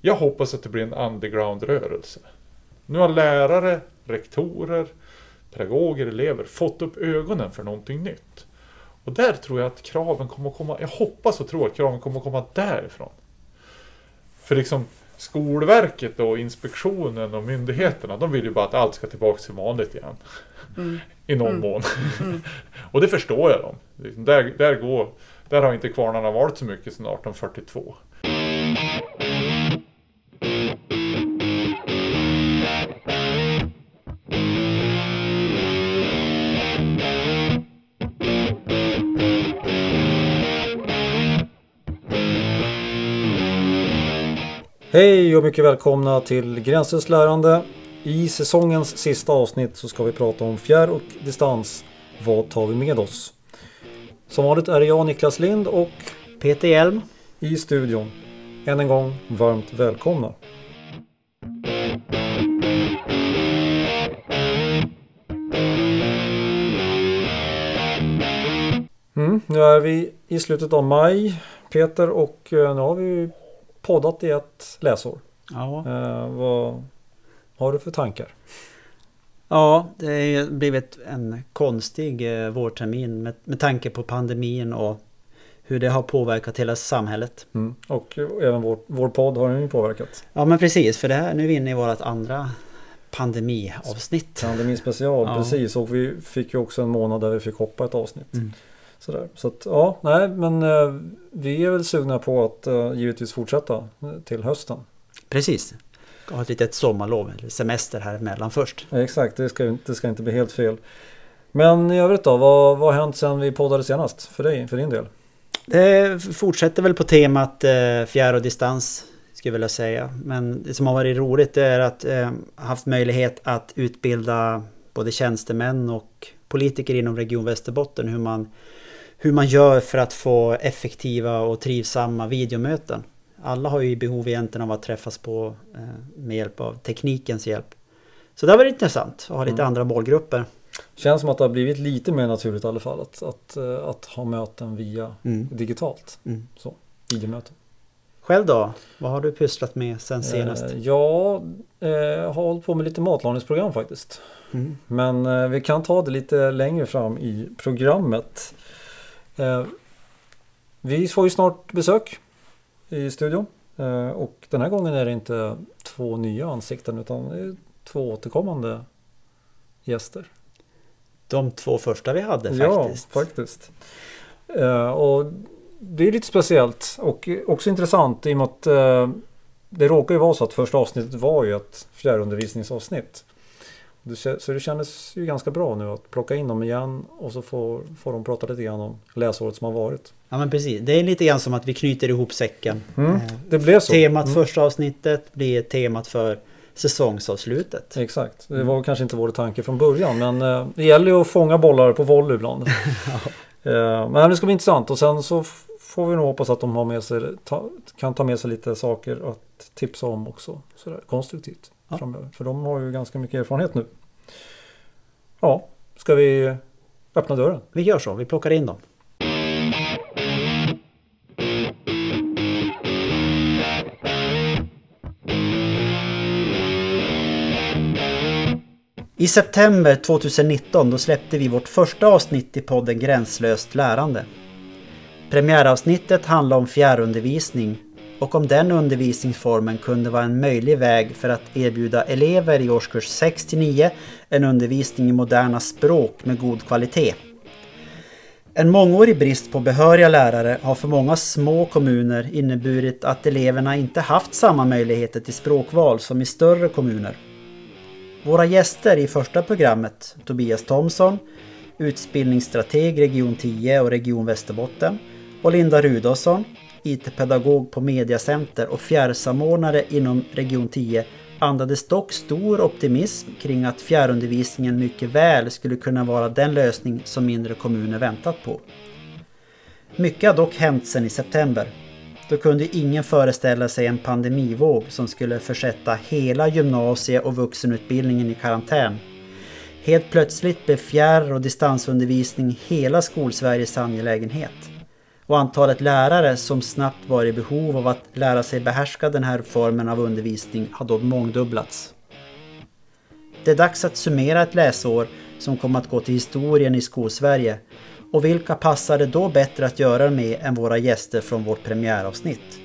Jag hoppas att det blir en underground-rörelse. Nu har lärare, rektorer, pedagoger, elever fått upp ögonen för någonting nytt. Och där tror jag att kraven kommer att komma, jag hoppas och tror att kraven kommer att komma därifrån. För liksom Skolverket och inspektionen och myndigheterna, de vill ju bara att allt ska tillbaka till vanligt igen. Mm. I någon mm. mån. Mm. och det förstår jag dem. Där, där, går, där har inte kvarnarna varit så mycket sedan 1842. Hej och mycket välkomna till Gränslöst lärande. I säsongens sista avsnitt så ska vi prata om fjärr och distans. Vad tar vi med oss? Som vanligt är det jag Niklas Lind och Peter Hjelm i studion. Än en gång varmt välkomna. Mm, nu är vi i slutet av maj Peter och eh, nu har vi poddat i ett läsår. Ja. Eh, vad har du för tankar? Ja, det har blivit en konstig eh, vårtermin med, med tanke på pandemin och hur det har påverkat hela samhället. Mm. Och även vår, vår podd har den ju påverkat. Ja men precis, för det här, nu är vi inne i vårt andra pandemiavsnitt. Pandemispecial, ja. precis. Och vi fick ju också en månad där vi fick hoppa ett avsnitt. Mm. Sådär. Så att, ja, nej men eh, vi är väl sugna på att eh, givetvis fortsätta eh, till hösten. Precis. Ha ett litet sommarlov, eller semester här emellan först. Ja, exakt, det ska, det ska inte bli helt fel. Men i övrigt då, vad, vad har hänt sedan vi poddade senast för dig, för din del? Det fortsätter väl på temat eh, fjärr och distans skulle jag vilja säga. Men det som har varit roligt är att eh, haft möjlighet att utbilda både tjänstemän och politiker inom Region Västerbotten hur man hur man gör för att få effektiva och trivsamma videomöten. Alla har ju behov egentligen av att träffas på eh, med hjälp av teknikens hjälp. Så det varit intressant att ha lite mm. andra målgrupper. Känns som att det har blivit lite mer naturligt i alla fall att, att, eh, att ha möten via mm. digitalt. Mm. Så, videomöten. Själv då? Vad har du pysslat med sen senast? Eh, jag eh, har hållit på med lite matlagningsprogram faktiskt. Mm. Men vi kan ta det lite längre fram i programmet. Eh, vi får ju snart besök i studion. Eh, och den här gången är det inte två nya ansikten utan två återkommande gäster. De två första vi hade faktiskt. Ja, faktiskt. Eh, och det är lite speciellt och också intressant i och med att det råkar ju vara så att första avsnittet var ju ett fjärrundervisningsavsnitt. Så det kändes ju ganska bra nu att plocka in dem igen och så får, får de prata lite grann om läsåret som har varit. Ja men precis, det är lite grann som att vi knyter ihop säcken. Mm, eh, det blev så. Temat mm. första avsnittet blir temat för säsongsavslutet. Exakt, det var mm. kanske inte vår tanke från början men eh, det gäller ju att fånga bollar på volley ibland. ja. Eh, men det ska bli intressant och sen så får vi nog hoppas att de har med sig, ta, kan ta med sig lite saker att tipsa om också. Sådär, konstruktivt ja. framöver. För de har ju ganska mycket erfarenhet nu. Ja, ska vi öppna dörren? Vi gör så, vi plockar in dem. I september 2019 då släppte vi vårt första avsnitt i podden Gränslöst lärande. Premiäravsnittet handlar om fjärrundervisning och om den undervisningsformen kunde vara en möjlig väg för att erbjuda elever i årskurs 6 9 en undervisning i moderna språk med god kvalitet. En mångårig brist på behöriga lärare har för många små kommuner inneburit att eleverna inte haft samma möjligheter till språkval som i större kommuner. Våra gäster i första programmet, Tobias Thomsson, utbildningsstrateg Region 10 och Region Västerbotten och Linda Rudolfsson, IT-pedagog på Mediacenter och fjärrsamordnare inom Region 10 andades dock stor optimism kring att fjärrundervisningen mycket väl skulle kunna vara den lösning som mindre kommuner väntat på. Mycket har dock hänt sedan i september. Då kunde ingen föreställa sig en pandemivåg som skulle försätta hela gymnasie och vuxenutbildningen i karantän. Helt plötsligt blev fjärr och distansundervisning hela skolsveriges angelägenhet och antalet lärare som snabbt var i behov av att lära sig behärska den här formen av undervisning har då mångdubblats. Det är dags att summera ett läsår som kommer att gå till historien i Skolsverige och vilka passar det då bättre att göra med än våra gäster från vårt premiäravsnitt?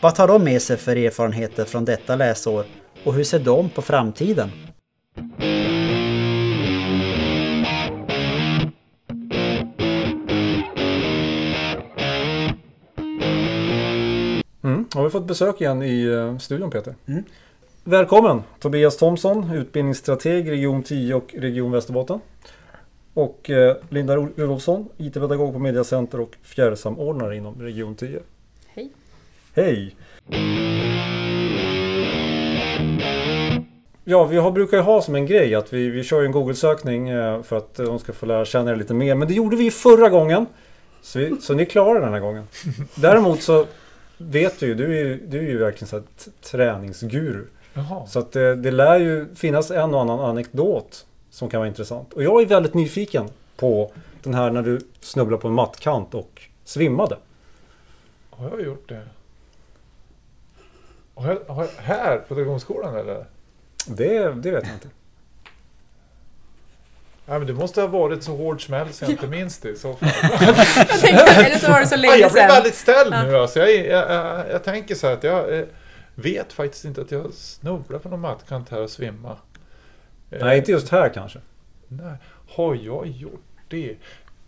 Vad tar de med sig för erfarenheter från detta läsår och hur ser de på framtiden? Fått besök igen i eh, studion Peter? Välkommen Tobias Thomsson, utbildningsstrateg Region 10 och Region Västerbotten. Och eh, Linda Rudolfsson, IT-pedagog på Mediacenter och fjärrsamordnare inom Region 10. Hej. Hej! Ja, vi har, brukar ju ha som en grej att vi, vi kör ju en Google-sökning eh, för att de ska få lära känna er lite mer. Men det gjorde vi förra gången. Så, vi, så ni klarar den här gången. Däremot så vet du ju, du är ju, du är ju verkligen så träningsguru. Jaha. Så att det, det lär ju finnas en och annan anekdot som kan vara intressant. Och jag är väldigt nyfiken på den här när du snubblade på en mattkant och svimmade. Har jag gjort det? Har jag, har jag, här på Dragonskolan eller? Det, det vet jag inte. Nej, men det måste ha varit så hård smäll så jag inte minns det i så fall. Jag tänkte, eller så var det så länge jag blir sedan. väldigt ställd Ja. nu alltså. Jag, jag, jag, jag tänker så här att jag eh, vet faktiskt inte att jag snubblar på någon mattkant här och svimma. Eh, Nej, inte just här kanske. Nej. Har jag gjort det?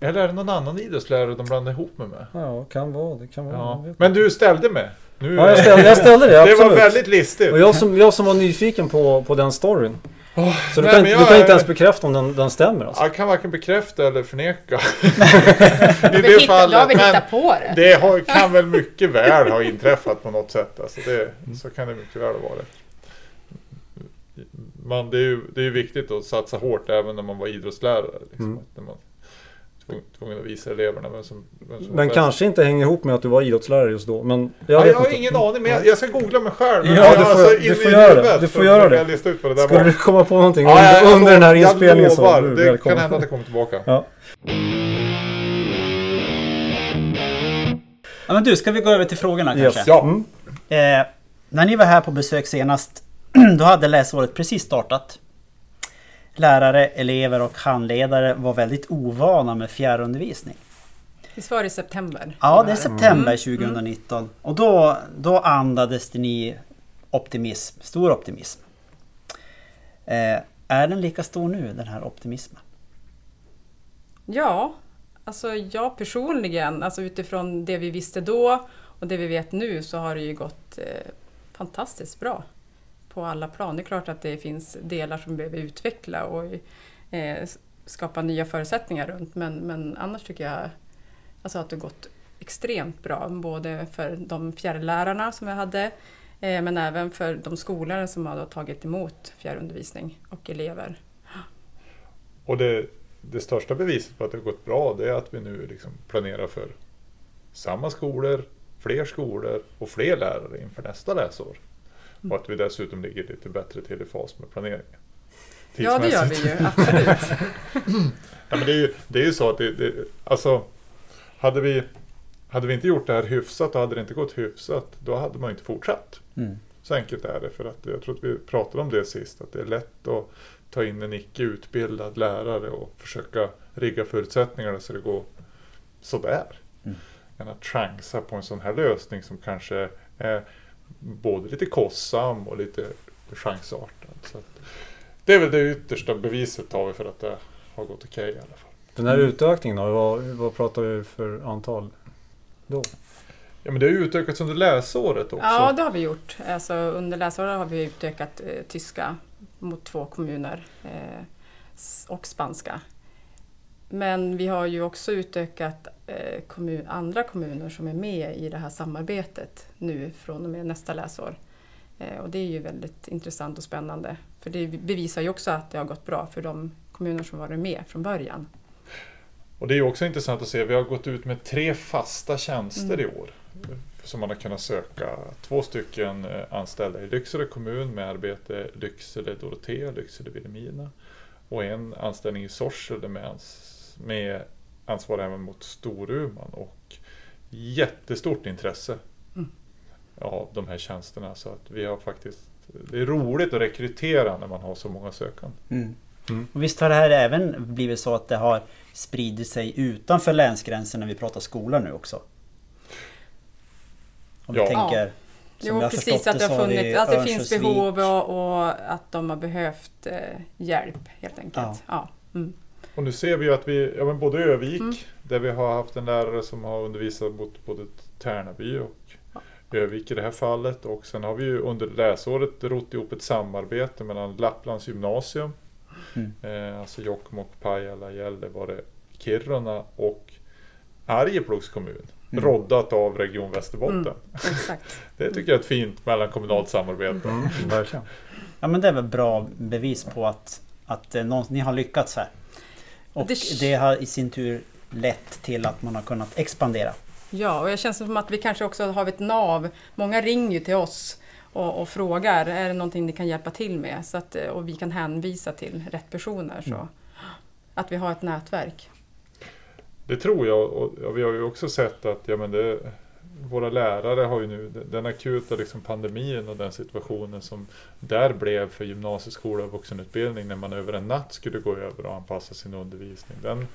Eller är det någon annan idrottslärare de blandar ihop mig med? Ja, kan vara. Det kan vara. Ja. Men du ställde mig. Nu, Ja, jag ställde, jag ställde det, det absolut. var väldigt listigt. Och jag som, jag som var nyfiken på, på den storyn. Så du, nej, kan, jag du kan inte ens bekräfta om den, den stämmer alltså? Jag kan varken bekräfta eller förneka. I Vi det hittar, då har vi men på det. det har, kan väl mycket väl ha inträffat på något sätt. Alltså det, så kan det mycket väl ha varit. Man, det, är ju, det är viktigt att satsa hårt även när man var idrottslärare. Liksom, Mm. att när man var tvungen att visa eleverna vem som, vem som bäst. kanske inte hänger ihop med att du var idrottslärare just då. Men Jag, ja, vet jag har inte. ingen aning, men jag, jag ska googla mig själv. Ja, du får- alltså, du får göra det. Du får göra det. Ut vad det där Skulle var. du komma på någonting Ja, under, jag- under den här inspelningen så är du det välkommen. kan hända att jag kommer tillbaka. Ja. Ja, men du, ska vi gå över till frågorna Yes. kanske? Ja. Mm. Eh, när ni var här på besök senast, då hade läsåret precis startat. Lärare, elever och handledare var väldigt ovana med fjärrundervisning. Visst var det i september? Ja, det är september 2019. Och då, då andades det ni optimism, stor optimism. Eh, är den lika stor nu, den här optimismen? Ja, alltså jag personligen, alltså utifrån det vi visste då och det vi vet nu så har det ju gått eh, fantastiskt bra på alla plan. Det är klart att det finns delar som vi behöver utveckla och eh, skapa nya förutsättningar runt men, men annars tycker jag alltså att det har gått extremt bra. Både för de fjärrlärarna som vi hade eh, men även för de skolor som har tagit emot fjärrundervisning och elever. Och det, det största beviset på att det har gått bra det är att vi nu liksom planerar för samma skolor, fler skolor och fler lärare inför nästa läsår. Och att vi dessutom ligger lite bättre till i fas med planeringen. Ja, det gör vi ju, absolut. Ja, men det, är ju, det är ju så att det, det, alltså, hade, vi, hade vi inte gjort det här hyfsat och hade det inte gått hyfsat, då hade man ju inte fortsatt. Mm. Så enkelt är det. För att jag tror att vi pratade om det sist, att det är lätt att ta in en icke utbildad lärare och försöka rigga förutsättningarna så det går sådär. Mm. Än att chansa på en sån här lösning som kanske är både lite kostsam och lite chansartad. Så att det är väl det yttersta beviset har vi för att det har gått okej i alla fall. Den här utökningen då, vad, vad pratar vi för antal då? Ja men det har ju utökats under läsåret också. Ja, det har vi gjort. Alltså, under läsåret har vi utökat eh, tyska mot två kommuner eh, och spanska. Men vi har ju också utökat eh, kommun, andra kommuner som är med i det här samarbetet nu från och med nästa läsår. Eh, och det är ju väldigt intressant och spännande. För det bevisar ju också att det har gått bra för de kommuner som varit med från början. Och det är också intressant att se, vi har gått ut med tre fasta tjänster Mm. i år. Som man har kunnat söka. Två stycken eh, anställda i Lycksele kommun med arbete Lycksele Dorotea, Lycksele Vilhelmina. Och en anställning i Sorsele med, med ansvar även mot Storuman och jättestort intresse Mm. av de här tjänsterna. Så att vi har faktiskt, det är roligt att rekrytera när man har så många sökande. Mm. Mm. Och visst har det här även blivit så att det har spridit sig utanför länsgränsen när vi pratar skola nu också? Om Ja. vi tänker... Jo, jag har precis att det, har funnits, att det finns behov och, och att de har behövt eh, hjälp helt enkelt. Ja. Ja. Mm. Och nu ser vi ju att vi, ja men både Övik, Mm. där vi har haft en lärare som har undervisat mot både Tärnaby och Ja. Övik i det här fallet. Och sen har vi ju under läsåret rott ihop ett samarbete mellan Lapplands gymnasium, Mm. eh, alltså Jokkmokk, Pajala, Gällivare, Kiruna och Arjeplogs kommun. Mm. Roddat av Region Västerbotten. Mm. Exakt. Det tycker jag är ett fint mellankommunalt samarbete. Mm, verkligen. Ja men det är väl bra bevis på att, att eh, någon, ni har lyckats här. Och Det- det har i sin tur lett till att man har kunnat expandera. Ja, och jag känner som att vi kanske också har ett nav. Många ringer ju till oss och, och frågar, är det någonting ni kan hjälpa till med? Så att, eh, och vi kan hänvisa till rätt personer. Så. Mm. Att vi har ett nätverk. Det tror jag och vi har ju också sett att ja, men det, våra lärare har ju nu den akuta liksom pandemin och den situationen som där blev för gymnasieskola och vuxenutbildning när man över en natt skulle gå över och anpassa sin undervisning. Den,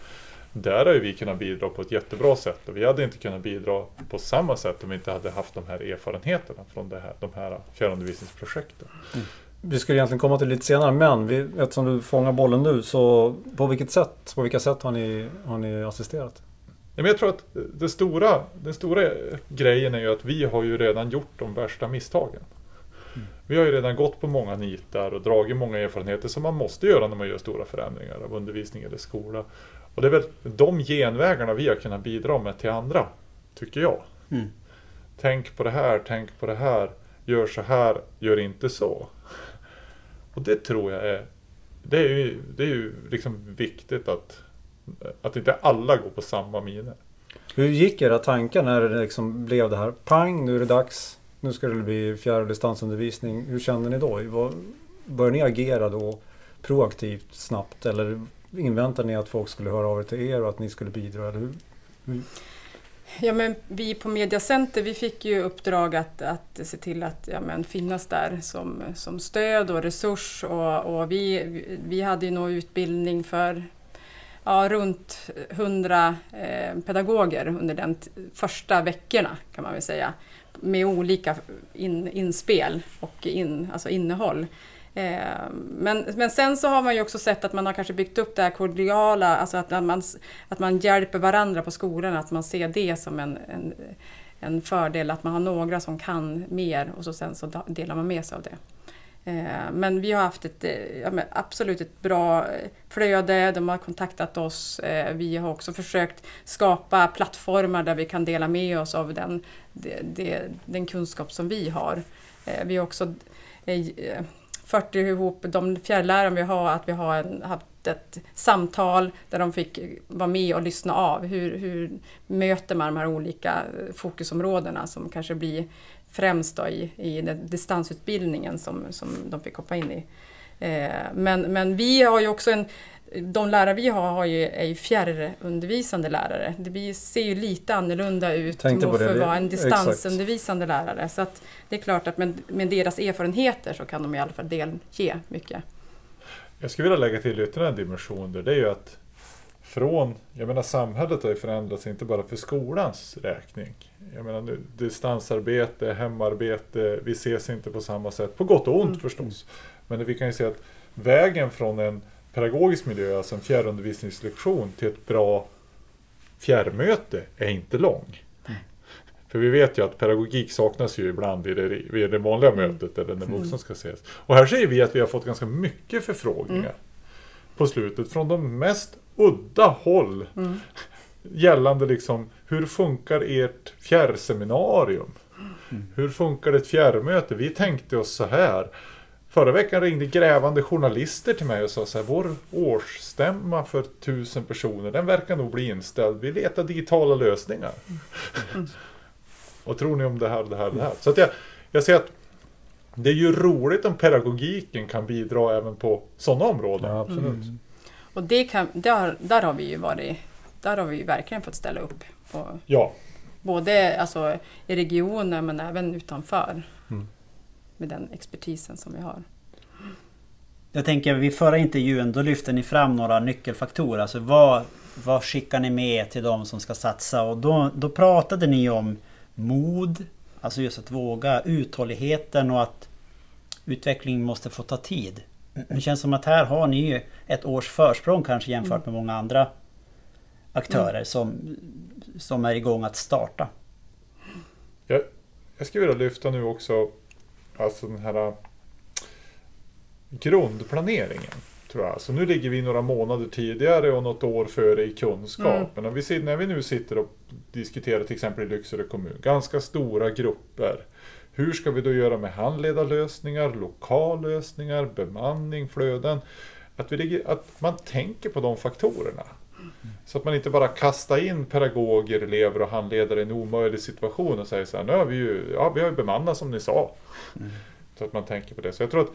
där har ju vi kunnat bidra på ett jättebra sätt och vi hade inte kunnat bidra på samma sätt om vi inte hade haft de här erfarenheterna från det här, de här fjärrundervisningsprojekten. Mm. Vi skulle egentligen komma till det lite senare men vi, eftersom du fångar bollen nu så på vilket sätt, på vilka sätt har ni, har ni assisterat? Men jag tror att det stora, den stora grejen är ju att vi har ju redan gjort de värsta misstagen. Mm. Vi har ju redan gått på många nitar och dragit många erfarenheter som man måste göra när man gör stora förändringar av undervisning eller skola. Och det är väl de genvägarna vi har kunnat bidra med till andra, tycker jag. Mm. Tänk på det här, tänk på det här, gör så här, gör inte så. Och det tror jag är, det är ju, det är ju liksom viktigt att, att inte alla går på samma miner. Hur gick era tankar när det liksom blev det här? Pang, nu är det dags. Nu ska det bli fjärr och distansundervisning. Hur kände ni då? Började ni agera då proaktivt snabbt? Eller inväntade ni att folk skulle höra av er till er och att ni skulle bidra? Eller hur? Ja, men vi på Mediacenter vi fick ju uppdrag att, att se till att ja, men finnas där som, som stöd och resurs. Och, och vi, vi hade ju nog utbildning för ja, runt 100 eh, pedagoger under de första veckorna kan man väl säga. Med olika in, inspel och in, alltså innehåll. Eh, men, men sen så har man ju också sett att man har kanske byggt upp det här kordiala, alltså att man, att man hjälper varandra på skolan, att man ser det som en, en, en fördel, att man har några som kan mer och så sen så delar man med sig av det. Eh, men vi har haft ett eh, ja, men absolut ett bra eh, flöde, de har kontaktat oss. Vi har också försökt skapa plattformar där vi kan dela med oss av den, den kunskap som vi har. Vi har också fört ihop de fjärrlärare vi har, att vi har en, haft ett samtal där de fick vara med och lyssna av. Hur, hur möter man de här olika fokusområdena som kanske blir främst då i, i den distansutbildningen som, som de fick hoppa in i. Eh, men, men vi har ju också en de lärare vi har, har ju, är ju fjärrundervisande lärare. Det ser ju lite annorlunda ut mot för att vara en Exakt. distansundervisande lärare. Så att det är klart att med, med deras erfarenheter så kan de i alla fall delge mycket. Jag skulle vilja lägga till ytterligare en dimension där. Det är ju att från, jag menar samhället har ju förändrats inte bara för skolans räkning. Jag menar nu, distansarbete, hemarbete, vi ses inte på samma sätt. På gott och ont Mm. förstås. Men vi kan ju se att vägen från en pedagogisk miljö, alltså en fjärrundervisningslektion, till ett bra fjärrmöte är inte lång. För vi vet ju att pedagogik saknas ju ibland i det, vid det vanliga mötet eller när vuxna ska ses. Och här ser vi att vi har fått ganska mycket förfrågningar på slutet från de mest udda håll Mm. gällande liksom hur funkar ert fjärrseminarium? Hur funkar ett fjärrmöte? Vi tänkte oss så här. Förra veckan ringde grävande journalister till mig och sa så här, vår årsstämma för tusen personer, den verkar nog bli inställd. Vi letar digitala lösningar. Vad tror ni om det här det här det här? Så att jag, jag ser att det är ju roligt om pedagogiken kan bidra även på sådana områden. Ja, absolut. Mm. Och det kan, där, där har vi ju varit, där har vi ju verkligen fått ställa upp. Och, Ja, Både alltså, i regionen men även utanför. Mm. Med den expertisen som vi har. Jag tänker vid förra intervjun då lyfte ni fram några nyckelfaktorer. Alltså vad, vad skickar ni med till de som ska satsa? Och då, då pratade ni om mod, alltså just att våga, uthålligheten och att utveckling måste få ta tid. Det känns som att här har ni ju ett års försprång kanske jämfört med många andra aktörer som, som är igång att starta. Jag, jag skulle vilja lyfta nu också alltså den här äh, grundplaneringen. Tror jag. Så nu ligger vi några månader tidigare och något år före i kunskapen. Och vi ser, när vi nu sitter och diskuterar till exempel i Lycksele kommun, ganska stora grupper. Hur ska vi då göra med handledarlösningar, lokallösningar, bemanning, flöden? Att, vi ligger, att man tänker på de faktorerna. Så att man inte bara kastar in pedagoger, elever och handledare i en omöjlig situation och säger så här, nu har vi ju, ja, vi har ju bemannat som ni sa. Så att man tänker på det. Så jag tror att,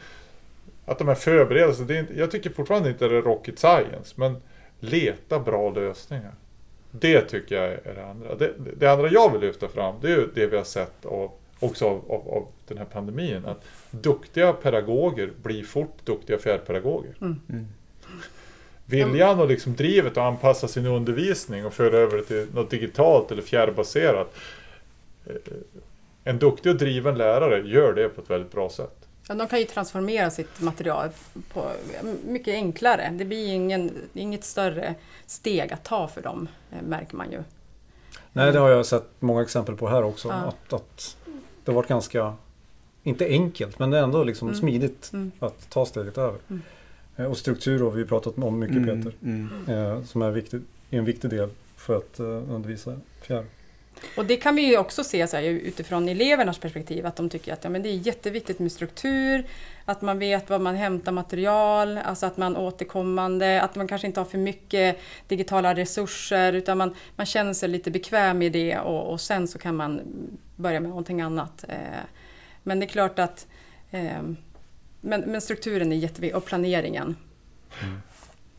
att de här förberedelserna, det är inte, jag tycker fortfarande inte det är rocket science, men leta bra lösningar. Det tycker jag är det andra. Det, det andra jag vill lyfta fram, det är ju det vi har sett av, också av, av, av den här pandemin. Att duktiga pedagoger blir fort duktiga fjärrpedagoger. Viljan och liksom drivet att anpassa sin undervisning och föra över det till något digitalt eller fjärrbaserat. Eh, En duktig och driven lärare gör det på ett väldigt bra sätt. Ja, de kan ju transformera sitt material på mycket enklare. Det blir ingen, inget större steg att ta för dem, eh, märker man ju. Nej, det har jag sett många exempel på här också. Ja. Att, att det har varit ganska, inte enkelt, men det är ändå liksom Mm. smidigt Mm. att ta steget över. Mm. Eh, Och struktur har vi pratat om mycket Peter. mm. Eh, som är, viktigt, är en viktig del för att eh, undervisa fjärr. Och det kan vi ju också se så här, utifrån elevernas perspektiv, att de tycker att ja, men det är jätteviktigt med struktur, att man vet var man hämtar material, alltså att man återkommande, att man kanske inte har för mycket digitala resurser, utan man, man känner sig lite bekväm i det och, och sen så kan man börja med någonting annat. Eh, men det är klart att eh, men, men strukturen är jätteviktig och planeringen. Mm.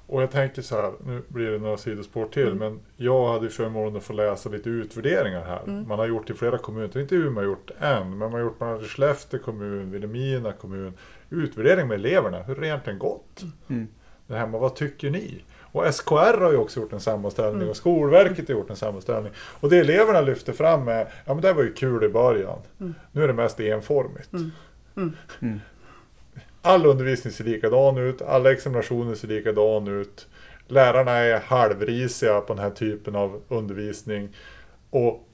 Och jag tänker så här, nu blir det några sidospår till, Mm. men jag hade ju förmånen att få läsa lite utvärderingar här. Mm. Man har gjort i flera kommuner, inte hur man har gjort än, men man har gjort bland annat i Skellefteå kommun, Vilhelmina kommun, utvärdering med eleverna, hur har det egentligen gått? Mm. Det här med vad tycker ni? Och SKR har ju också gjort en sammanställning Mm. och Skolverket har gjort en sammanställning. Och det eleverna lyfter fram är, ja men det var ju kul i början. Mm. Nu är det mest enformigt. Mm. All undervisning ser likadan ut, alla examinationer ser likadan ut. Lärarna är halvrisiga på den här typen av undervisning och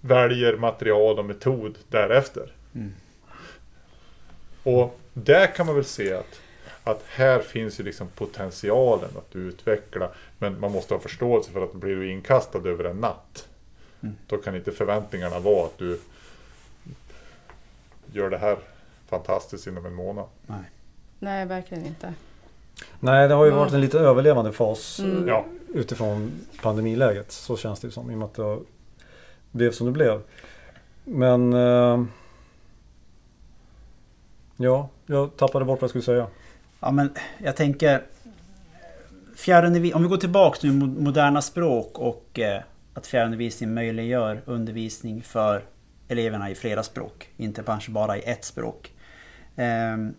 väljer material och metod därefter. Mm. Och där kan man väl se att, att här finns ju liksom potentialen att utveckla, men man måste ha förståelse för att blir du inkastad över en natt, Mm. då kan inte förväntningarna vara att du gör det här fantastiskt inom en månad. Nej. Nej, verkligen inte. Nej, det har ju varit en lite överlevande fas Mm. utifrån pandemiläget. Så känns det ju som i och med att det blev som det blev. Men... Eh, ja, jag tappade bort vad jag skulle säga. Ja men jag tänker fjärrundervisning, om vi går tillbaka till mo- moderna språk och eh, att fjärrundervisning möjliggör undervisning för eleverna i flera språk, inte kanske bara i ett språk. Ehm,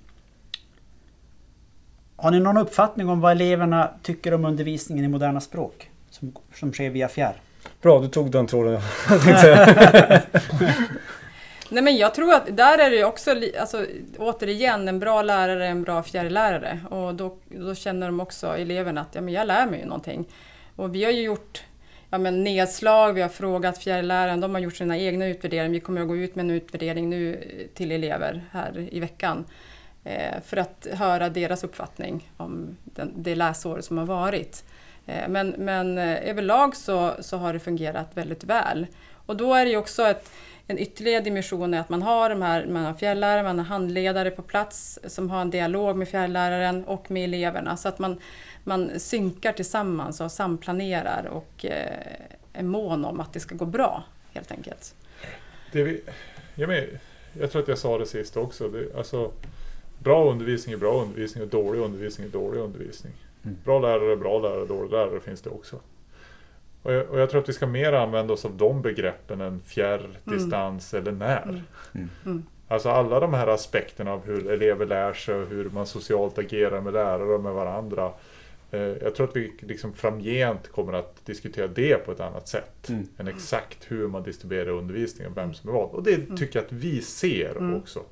har ni någon uppfattning om vad eleverna tycker om undervisningen i moderna språk? Som, som sker via fjärr? Bra, du tog den tråden. Nej men jag tror att där är det också, alltså, återigen, en bra lärare är en bra fjärrlärare. Och då, då känner de också, eleverna, att ja, men jag lär mig ju någonting. Och vi har ju gjort ja, men nedslag, vi har frågat fjärrläraren, de har gjort sina egna utvärderingar. Vi kommer att gå ut med en utvärdering nu eh, till elever här i veckan. Eh, för att höra deras uppfattning om den, det läsår som har varit. Eh, men men eh, överlag så, så har det fungerat väldigt väl. Och då är det ju också ett, en ytterligare dimension är att man har de här, man har fjärrlärare, man har handledare på plats som har en dialog med fjärrläraren och med eleverna så att man, man synkar tillsammans och samplanerar och eh, är mån om att det ska gå bra helt enkelt. Det vi, jag, men, jag tror att jag sa det sist också. Det, alltså, bra undervisning är bra undervisning och dålig undervisning är dålig undervisning. Mm. Bra lärare är bra lärare, dålig lärare finns det också. Och jag, och jag tror att vi ska mer använda oss av de begreppen än fjärr, distans eller när. Mm. Mm. Alltså alla de här aspekterna av hur elever lär sig och hur man socialt agerar med lärare och med varandra. Eh, jag tror att vi liksom framgent kommer att diskutera det på ett annat sätt Mm. än exakt hur man distribuerar undervisningen och vem som är vad. Och det tycker jag att vi ser Mm. också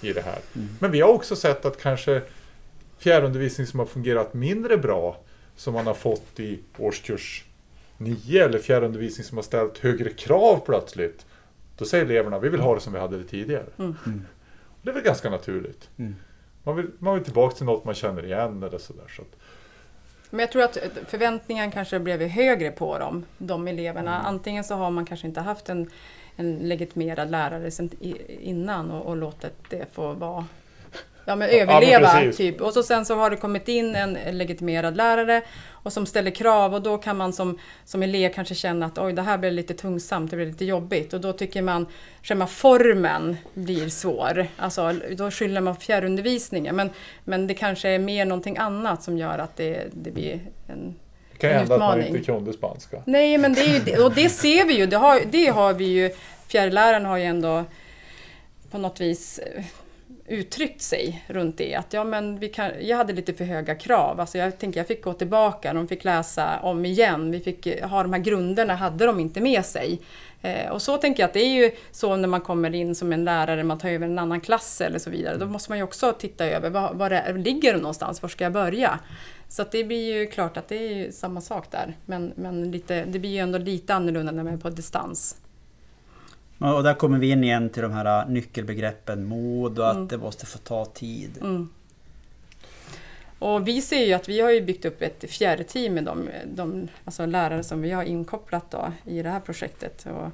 i det här. Mm. Men vi har också sett att kanske fjärrundervisning som har fungerat mindre bra som man har fått i årskurs 9 eller fjärrundervisning som har ställt högre krav plötsligt. Då säger eleverna vi vill ha det som vi hade det tidigare. Mm. Mm. Det är väl ganska naturligt. Mm. Man vill, man vill tillbaka till något man känner igen eller sådär. Så att, Men jag tror att förväntningen kanske blev högre på dem, de eleverna. Antingen så har man kanske inte haft en, en legitimerad lärare i- innan och, och låtit det få vara Ja men Ja, överleva precis. typ. Och så sen så har det kommit in en legitimerad lärare och som ställer krav och då kan man som, som elev kanske känna att oj det här blir lite tungsamt, det blir lite jobbigt och då tycker man själva formen blir svår. Alltså då skyller man på fjärrundervisningen men, men det kanske är mer någonting annat som gör att det, det blir en det kan En hända att man utmaning. inte kunde spanska. Nej, men det är ju, och det ser vi ju. Det har, det har vi ju. Fjärrläraren har ju ändå på något vis uttryckt sig runt det. Att ja, men vi kan, jag hade lite för höga krav. Alltså jag tänker jag fick gå tillbaka, de fick läsa om igen. Vi fick ha de här grunderna, hade de inte med sig. Eh, och så tänker jag att det är ju så när man kommer in som en lärare, man tar över en annan klass eller så vidare. Då måste man ju också titta över, var, var det, ligger det någonstans? Var ska jag börja? Så att det blir ju klart att det är ju samma sak där. Men, men lite, det blir ju ändå lite annorlunda när man är på distans. Och där kommer vi in igen till de här äh, nyckelbegreppen mod och att Mm. det måste få ta tid. Mm. Och vi ser ju att vi har ju byggt upp ett fjärrteam med de, de alltså lärare som vi har inkopplat då i det här projektet. Och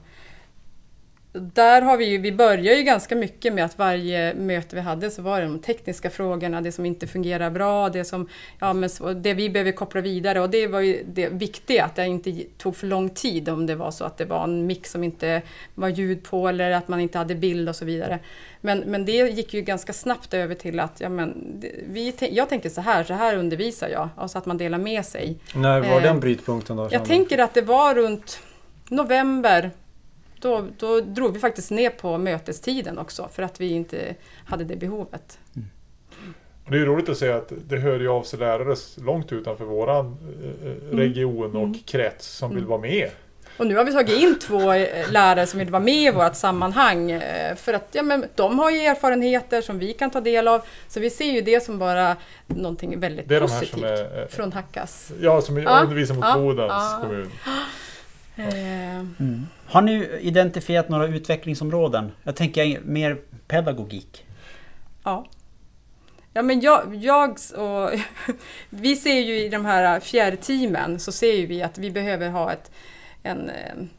där har vi ju, vi börjar ju ganska mycket med att varje möte vi hade så var det de tekniska frågorna, det som inte fungerar bra, det som, ja men det vi behöver koppla vidare och det var ju det viktiga att det inte tog för lång tid om det var så att det var en mix som inte var ljud på eller att man inte hade bild och så vidare. Men, men det gick ju ganska snabbt över till att, ja men, vi, jag tänker så här, så här undervisar jag, alltså att man delar med sig. När var Eh, den brytpunkten då? Jag tänker att det var runt november. Då, då drog vi faktiskt ner på mötestiden också för att vi inte hade det behovet. Och det är roligt att se att det hör ju av sig lärare långt utanför våran eh, region och Mm. krets som vill Mm. vara med. Och nu har vi tagit in två eh, lärare som vill vara med i vårt sammanhang. eh, För att ja, men de har ju erfarenheter som vi kan ta del av. Så vi ser ju det som bara någonting väldigt Det är de här positivt som är, eh, från Hackas. ja, som Ja, undervisar mot ja, Bodens ja. kommun. Eh, Mm. Har ni identifierat några utvecklingsområden? Jag tänker mer pedagogik. Ja. Ja men jag, jag och vi ser ju i de här fjärrteamen så ser ju vi att vi behöver ha ett, en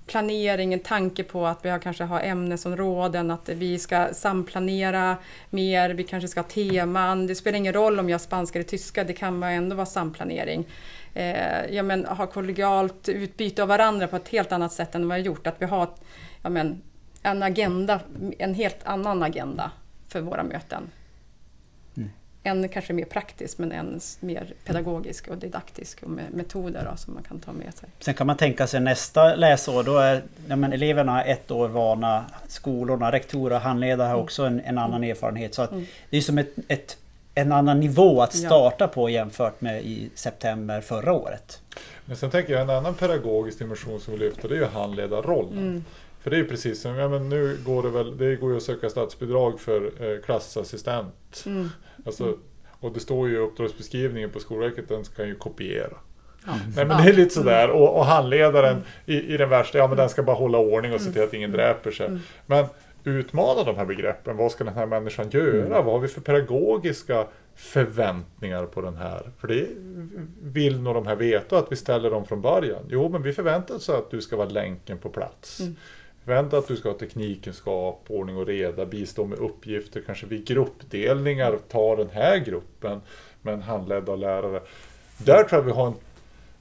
planering, en tanke på att vi kanske har ämnesområden, att vi ska samplanera mer, vi kanske ska ha teman. Det spelar ingen roll om jag har spanska eller tyska, det kan ändå vara samplanering. Eh, ja, men, ha kollegialt utbyte av varandra på ett helt annat sätt än vad vi har gjort. Att vi har ja, men, en agenda, en helt annan agenda för våra möten. Mm. En kanske mer praktisk men en mer pedagogisk och didaktisk och med metoder då, som man kan ta med sig. Sen kan man tänka sig nästa läsår, då är ja, men eleverna ett år vana, skolorna, rektorer handledare har också en, en annan erfarenhet. Så att Mm. det är som ett, ett, en annan nivå att Ja. starta på jämfört med i september förra året. Men sen tänker jag en annan pedagogisk dimension som vi lyfter det är ju handledarrollen. Mm. För det är ju precis som, ja men nu går det väl, det går ju att söka statsbidrag för eh, klassassistent. Mm. Alltså, och det står ju i uppdragsbeskrivningen på Skolverket, den ska ju kopiera. Ja. Nej men Ja. Mm. det är lite sådär. Och, och handledaren i, i den värsta, ja men den ska bara hålla ordning och se till att ingen dräper sig. Mm. Men utmana de här begreppen. Vad ska den här människan göra? Vad har vi för pedagogiska förväntningar på den här? För det vill nog de här veta att vi ställer dem från början. Jo, men vi förväntar oss att du ska vara länken på plats. Mm. Förväntar att du ska ha teknikkunskap, ordning och reda, bistå med uppgifter, kanske vid gruppdelningar, ta den här gruppen med en handledd av lärare. Där tror jag vi har en,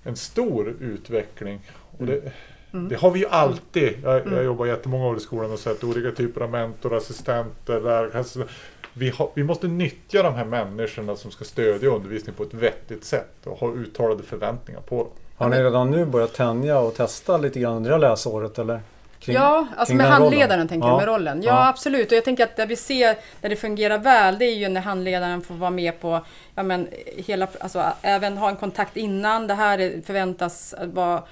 en stor utveckling. Och det, Mm. det har vi ju alltid. Jag, jag Mm. jobbar jättemånga år i skolan och sett olika typer av mentor, assistenter, lärare. Alltså, vi, har, vi måste nyttja de här människorna som ska stödja undervisning på ett vettigt sätt och ha uttalade förväntningar på dem. Har ni redan nu börjat tänja och testa lite grann under det här läsåret eller? Kring, ja, alltså med den rollen? handledaren tänker Ja. jag med rollen. Ja, Ja. absolut. Och jag tänker att där vi ser där det fungerar väl, det är ju när handledaren får vara med på, ja men hela, alltså även ha en kontakt innan. Det här är- förväntas vara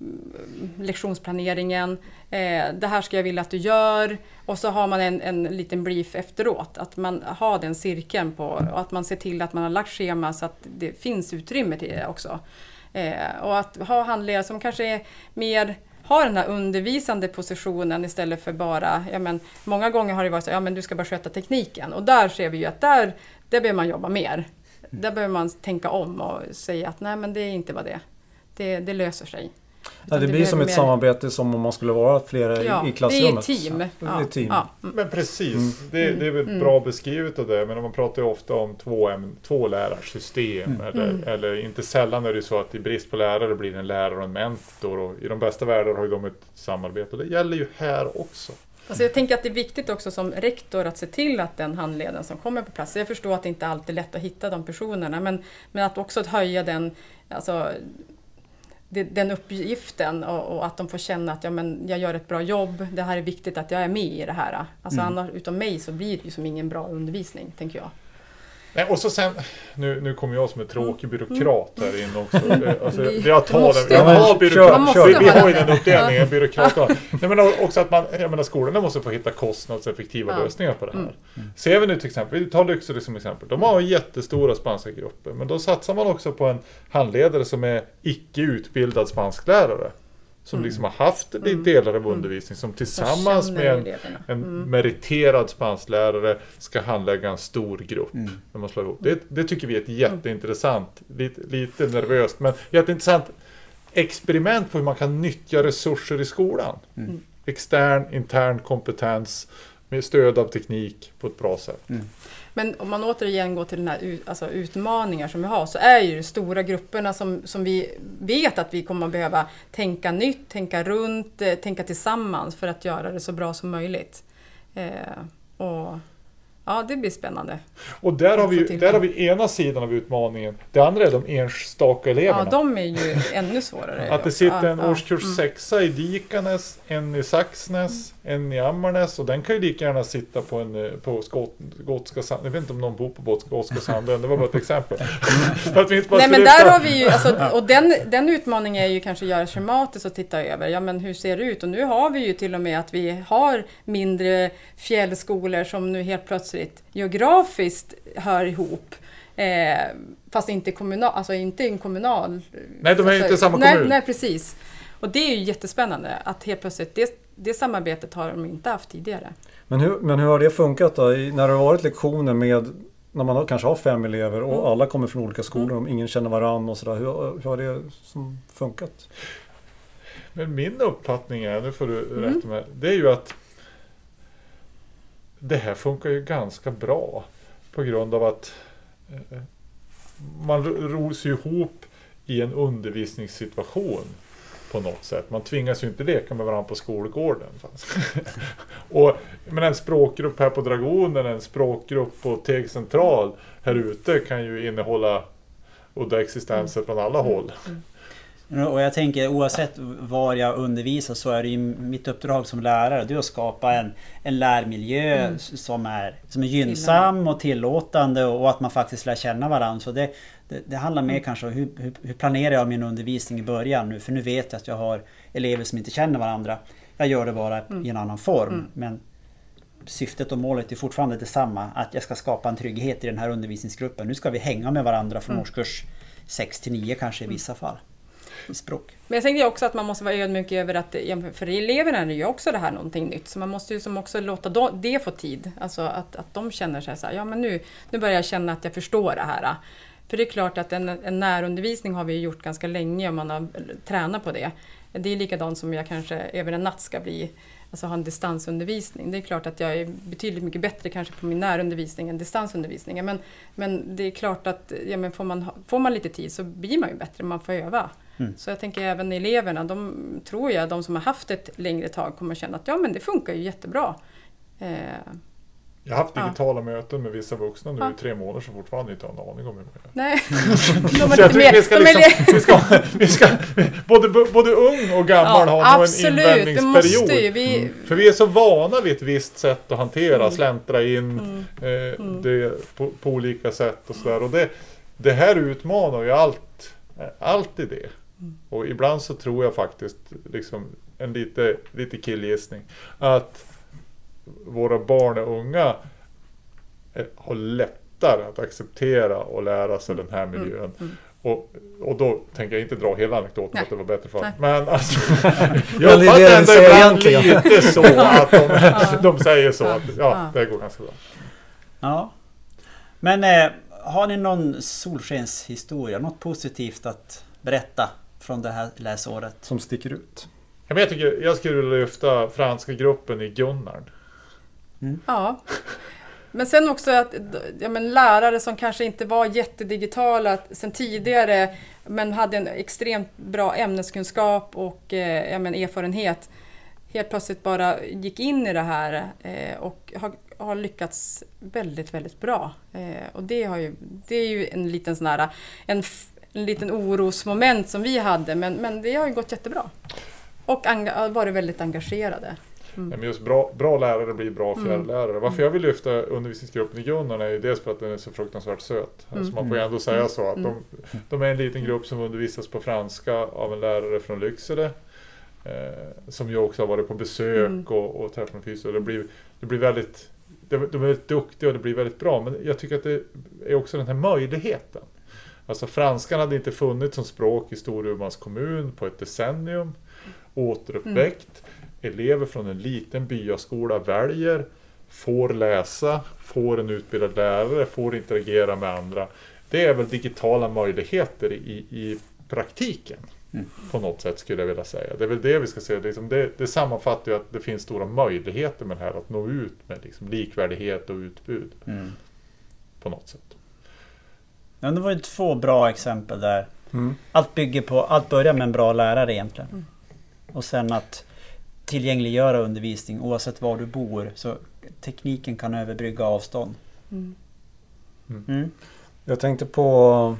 Eh, lektionsplaneringen. Eh, det här ska jag vilja att du gör. Och så har man en, en liten brief efteråt. Att man har den cirkeln på och att man ser till att man har lagt schema så att det finns utrymme till det också. Eh, och att ha handledare som kanske är mer har den här undervisande positionen istället för bara, ja men många gånger har det varit så, ja men du ska bara sköta tekniken. Och där ser vi ju att där, där behöver man jobba mer. Där behöver man tänka om och säga att nej men det är inte vad det är. Det, det löser sig. Ja, Utan det blir som ett mer- samarbete som om man skulle vara flera Ja, i, i det klassrummet. är team. Det är Ja, ett team. ja, mm. Men precis, det, det är väl bra beskrivet av det. Men man pratar ju ofta om två, två lärarsystem. Eller, Mm. eller inte sällan är det så att i brist på lärare blir det en lärare och en mentor. Och I de bästa världar har ju de ett samarbete. Och det gäller ju här också. Alltså jag tänker att det är viktigt också som rektor att se till att den handledaren som kommer på plats, jag förstår att det inte alltid är lätt att hitta de personerna, men, men att också att höja den, alltså, det- den uppgiften och, och att de får känna att ja, men jag gör ett bra jobb, det här är viktigt att jag är med i det här. Alltså annars, utan mig så blir det ju som ingen bra undervisning, tänker jag. Nej, och så sen, nu, nu kommer jag som en tråkig byråkrat här in också. Eh, Alltså, jag tar ju Jag ha- har kör, byråkrat. Måste Vi, vi ha har ju den uppdelningen, byråkrat. Nej, men också att man, jag menar, skolorna måste få hitta kostnadseffektiva Ja. lösningar på det här. Ser vi nu till exempel, vi tar Lycksele som exempel. De har jättestora spanska grupper, men då satsar man också på en handledare som är icke utbildad spansklärare. Som liksom har haft mm. delar av undervisning som tillsammans med en, en meriterad spansklärare ska handlägga en stor grupp. När man slår ihop. Det, det tycker vi är ett jätteintressant, lite, lite nervöst, men jätteintressant experiment på hur man kan nyttja resurser i skolan. Extern, intern kompetens med stöd av teknik på ett bra sätt. Men om man återigen går till den här alltså utmaningar som vi har så är ju de stora grupperna som, som vi vet att vi kommer att behöva tänka nytt, tänka runt, eh, tänka tillsammans för att göra det så bra som möjligt. Eh, och Ja, det blir spännande. Och där har, vi, där har vi ena sidan av utmaningen. Det andra är de enstaka eleverna. Ja, de är ju ännu svårare. Att det sitter en Ja, årskurs Mm. sexa i Dikanes, en i Saxnäs, en i Ammarnäs och den kan ju lika gärna sitta på, en, eh, på Skot, Gotska sand. Jag vet inte om någon bor på Gotska, sanden, det var bara ett exempel. Bara Nej men där lyfta- har vi ju, alltså, och den, den utmaningen är ju kanske att göra schematiskt och titta över, ja men hur ser det ut? Och nu har vi ju till och med att vi har mindre fjällskolor som nu helt plötsligt geografiskt hör ihop. Eh, fast inte kommunal, alltså inte en kommunal... Nej, de är alltså, inte samma nej, kommun. Nej, precis. Och det är ju jättespännande att helt plötsligt, det, det samarbetet har de inte haft tidigare. Men hur, men hur har det funkat då? I, när det har varit lektioner med när man har, kanske har fem elever och Mm. alla kommer från olika skolor och ingen känner varann och sådär. Hur, hur har det som funkat? Men min uppfattning är, nu får du Mm. rätta mig, det är ju att det här funkar ju ganska bra på grund av att eh, man ro- ros ju ihop i en undervisningssituation på något sätt. Man tvingas ju inte leka med varandra på skolgården. och, men en språkgrupp här på Dragonen, en språkgrupp på Teg central här ute kan ju innehålla udda existenser från alla håll. Och jag tänker oavsett var jag undervisar så är det ju mitt uppdrag som lärare. Det är att skapa en, en lärmiljö Mm. som, är, som är gynnsam och tillåtande och att man faktiskt lär känna varandra. Så det, det, det handlar mer kanske om hur, hur, hur planerar jag min undervisning i början nu? För nu vet jag att jag har elever som inte känner varandra. Jag gör det bara i en annan form. Men syftet och målet är fortfarande detsamma. Att jag ska skapa en trygghet i den här undervisningsgruppen. Nu ska vi hänga med varandra från årskurs 6 till 9 kanske i vissa fall. Språk. Men jag tänkte också att man måste vara ödmjuk över att för eleverna är det ju också det här någonting nytt. Så man måste ju som också låta det få tid. Alltså att, att de känner sig så här, ja men nu, nu börjar jag känna att jag förstår det här. För det är klart att en, en närundervisning har vi ju gjort ganska länge och man har tränat på det. Det är likadant som jag kanske över en natt ska bli Alltså ha en distansundervisning. Det är klart att jag är betydligt mycket bättre kanske på min närundervisning än distansundervisningen. Men, men det är klart att ja, men får, man, får man lite tid så blir man ju bättre, man får öva. Så jag tänker även eleverna, de tror jag, de som har haft ett längre tag kommer känna att ja men det funkar ju jättebra. Eh, Jag har haft Ja. digitala möten med vissa vuxna nu Ja. i tre månader som fortfarande inte har en aning om hur man gör. Nej, de vi ska, liksom, vi ska, vi ska både, både ung och gammal Ja, ha nog en invändningsperiod. måste ju. Vi, För vi är så vana vid ett visst sätt att hantera, Mm. släntra in mm, eh, Mm. det på, på olika sätt och sådär. Och det, det här utmanar ju allt, eh, allt i det. Mm. Och ibland så tror jag faktiskt, liksom en lite, lite killgissning, att våra barn och unga eh, har lättare att acceptera och lära sig den här miljön. mm. Och, och då tänker jag inte dra hela anekdoten Nej. att det var bättre för. Men alltså, jag uppfattar ändå ibland egentligen. lite så att de, Ja. de säger så att ja, Ja. det går ganska bra. Ja. Men eh, har ni någon solskenshistoria? Något positivt att berätta från det här läsåret? Som sticker ut. Ja, men jag, tycker, jag skulle vilja lyfta franska gruppen i Gunnarn. Ja. Men sen också att ja, men lärare som kanske inte var jättedigitala sen tidigare men hade en extremt bra ämneskunskap och eh, ja, men erfarenhet helt plötsligt bara gick in i det här eh, och har, har lyckats väldigt, väldigt bra. Eh, och det, har ju, det är ju en liten sån här, en, en liten orosmoment som vi hade men, men det har ju gått jättebra. Och varit väldigt engagerade. Ja, Men just bra, bra lärare blir bra Mm. fjärrlärare. Varför jag vill lyfta undervisningsgruppen i Gunnarn är ju dels för att den är så fruktansvärt söt. Alltså Mm. man får ju ändå säga så att Mm. de, de är en liten grupp som undervisas på franska av en lärare från Lycksele. Eh, som ju också har varit på besök Mm. och, och träffat fysio. Det blir, det blir väldigt, de, de är väldigt duktiga och det blir väldigt bra. Men jag tycker att det är också den här möjligheten. Alltså franskan hade inte funnits som språk i Storumans kommun på ett decennium. Återuppväckt. Elever från en liten byaskola väljer, får läsa, får en utbildad lärare, får interagera med andra. Det är väl digitala möjligheter i, i praktiken. Mm. På något sätt skulle jag vilja säga. Det är väl det vi ska se. Liksom det, det sammanfattar ju att det finns stora möjligheter med det här att nå ut med liksom likvärdighet och utbud Mm. på något sätt. Ja, det var ju två bra exempel där. Mm. Allt bygger på, allt börjar med en bra lärare egentligen. Mm. Och sen att tillgängliggöra undervisning oavsett var du bor. Så tekniken kan överbrygga avstånd. Mm. Mm. Jag tänkte på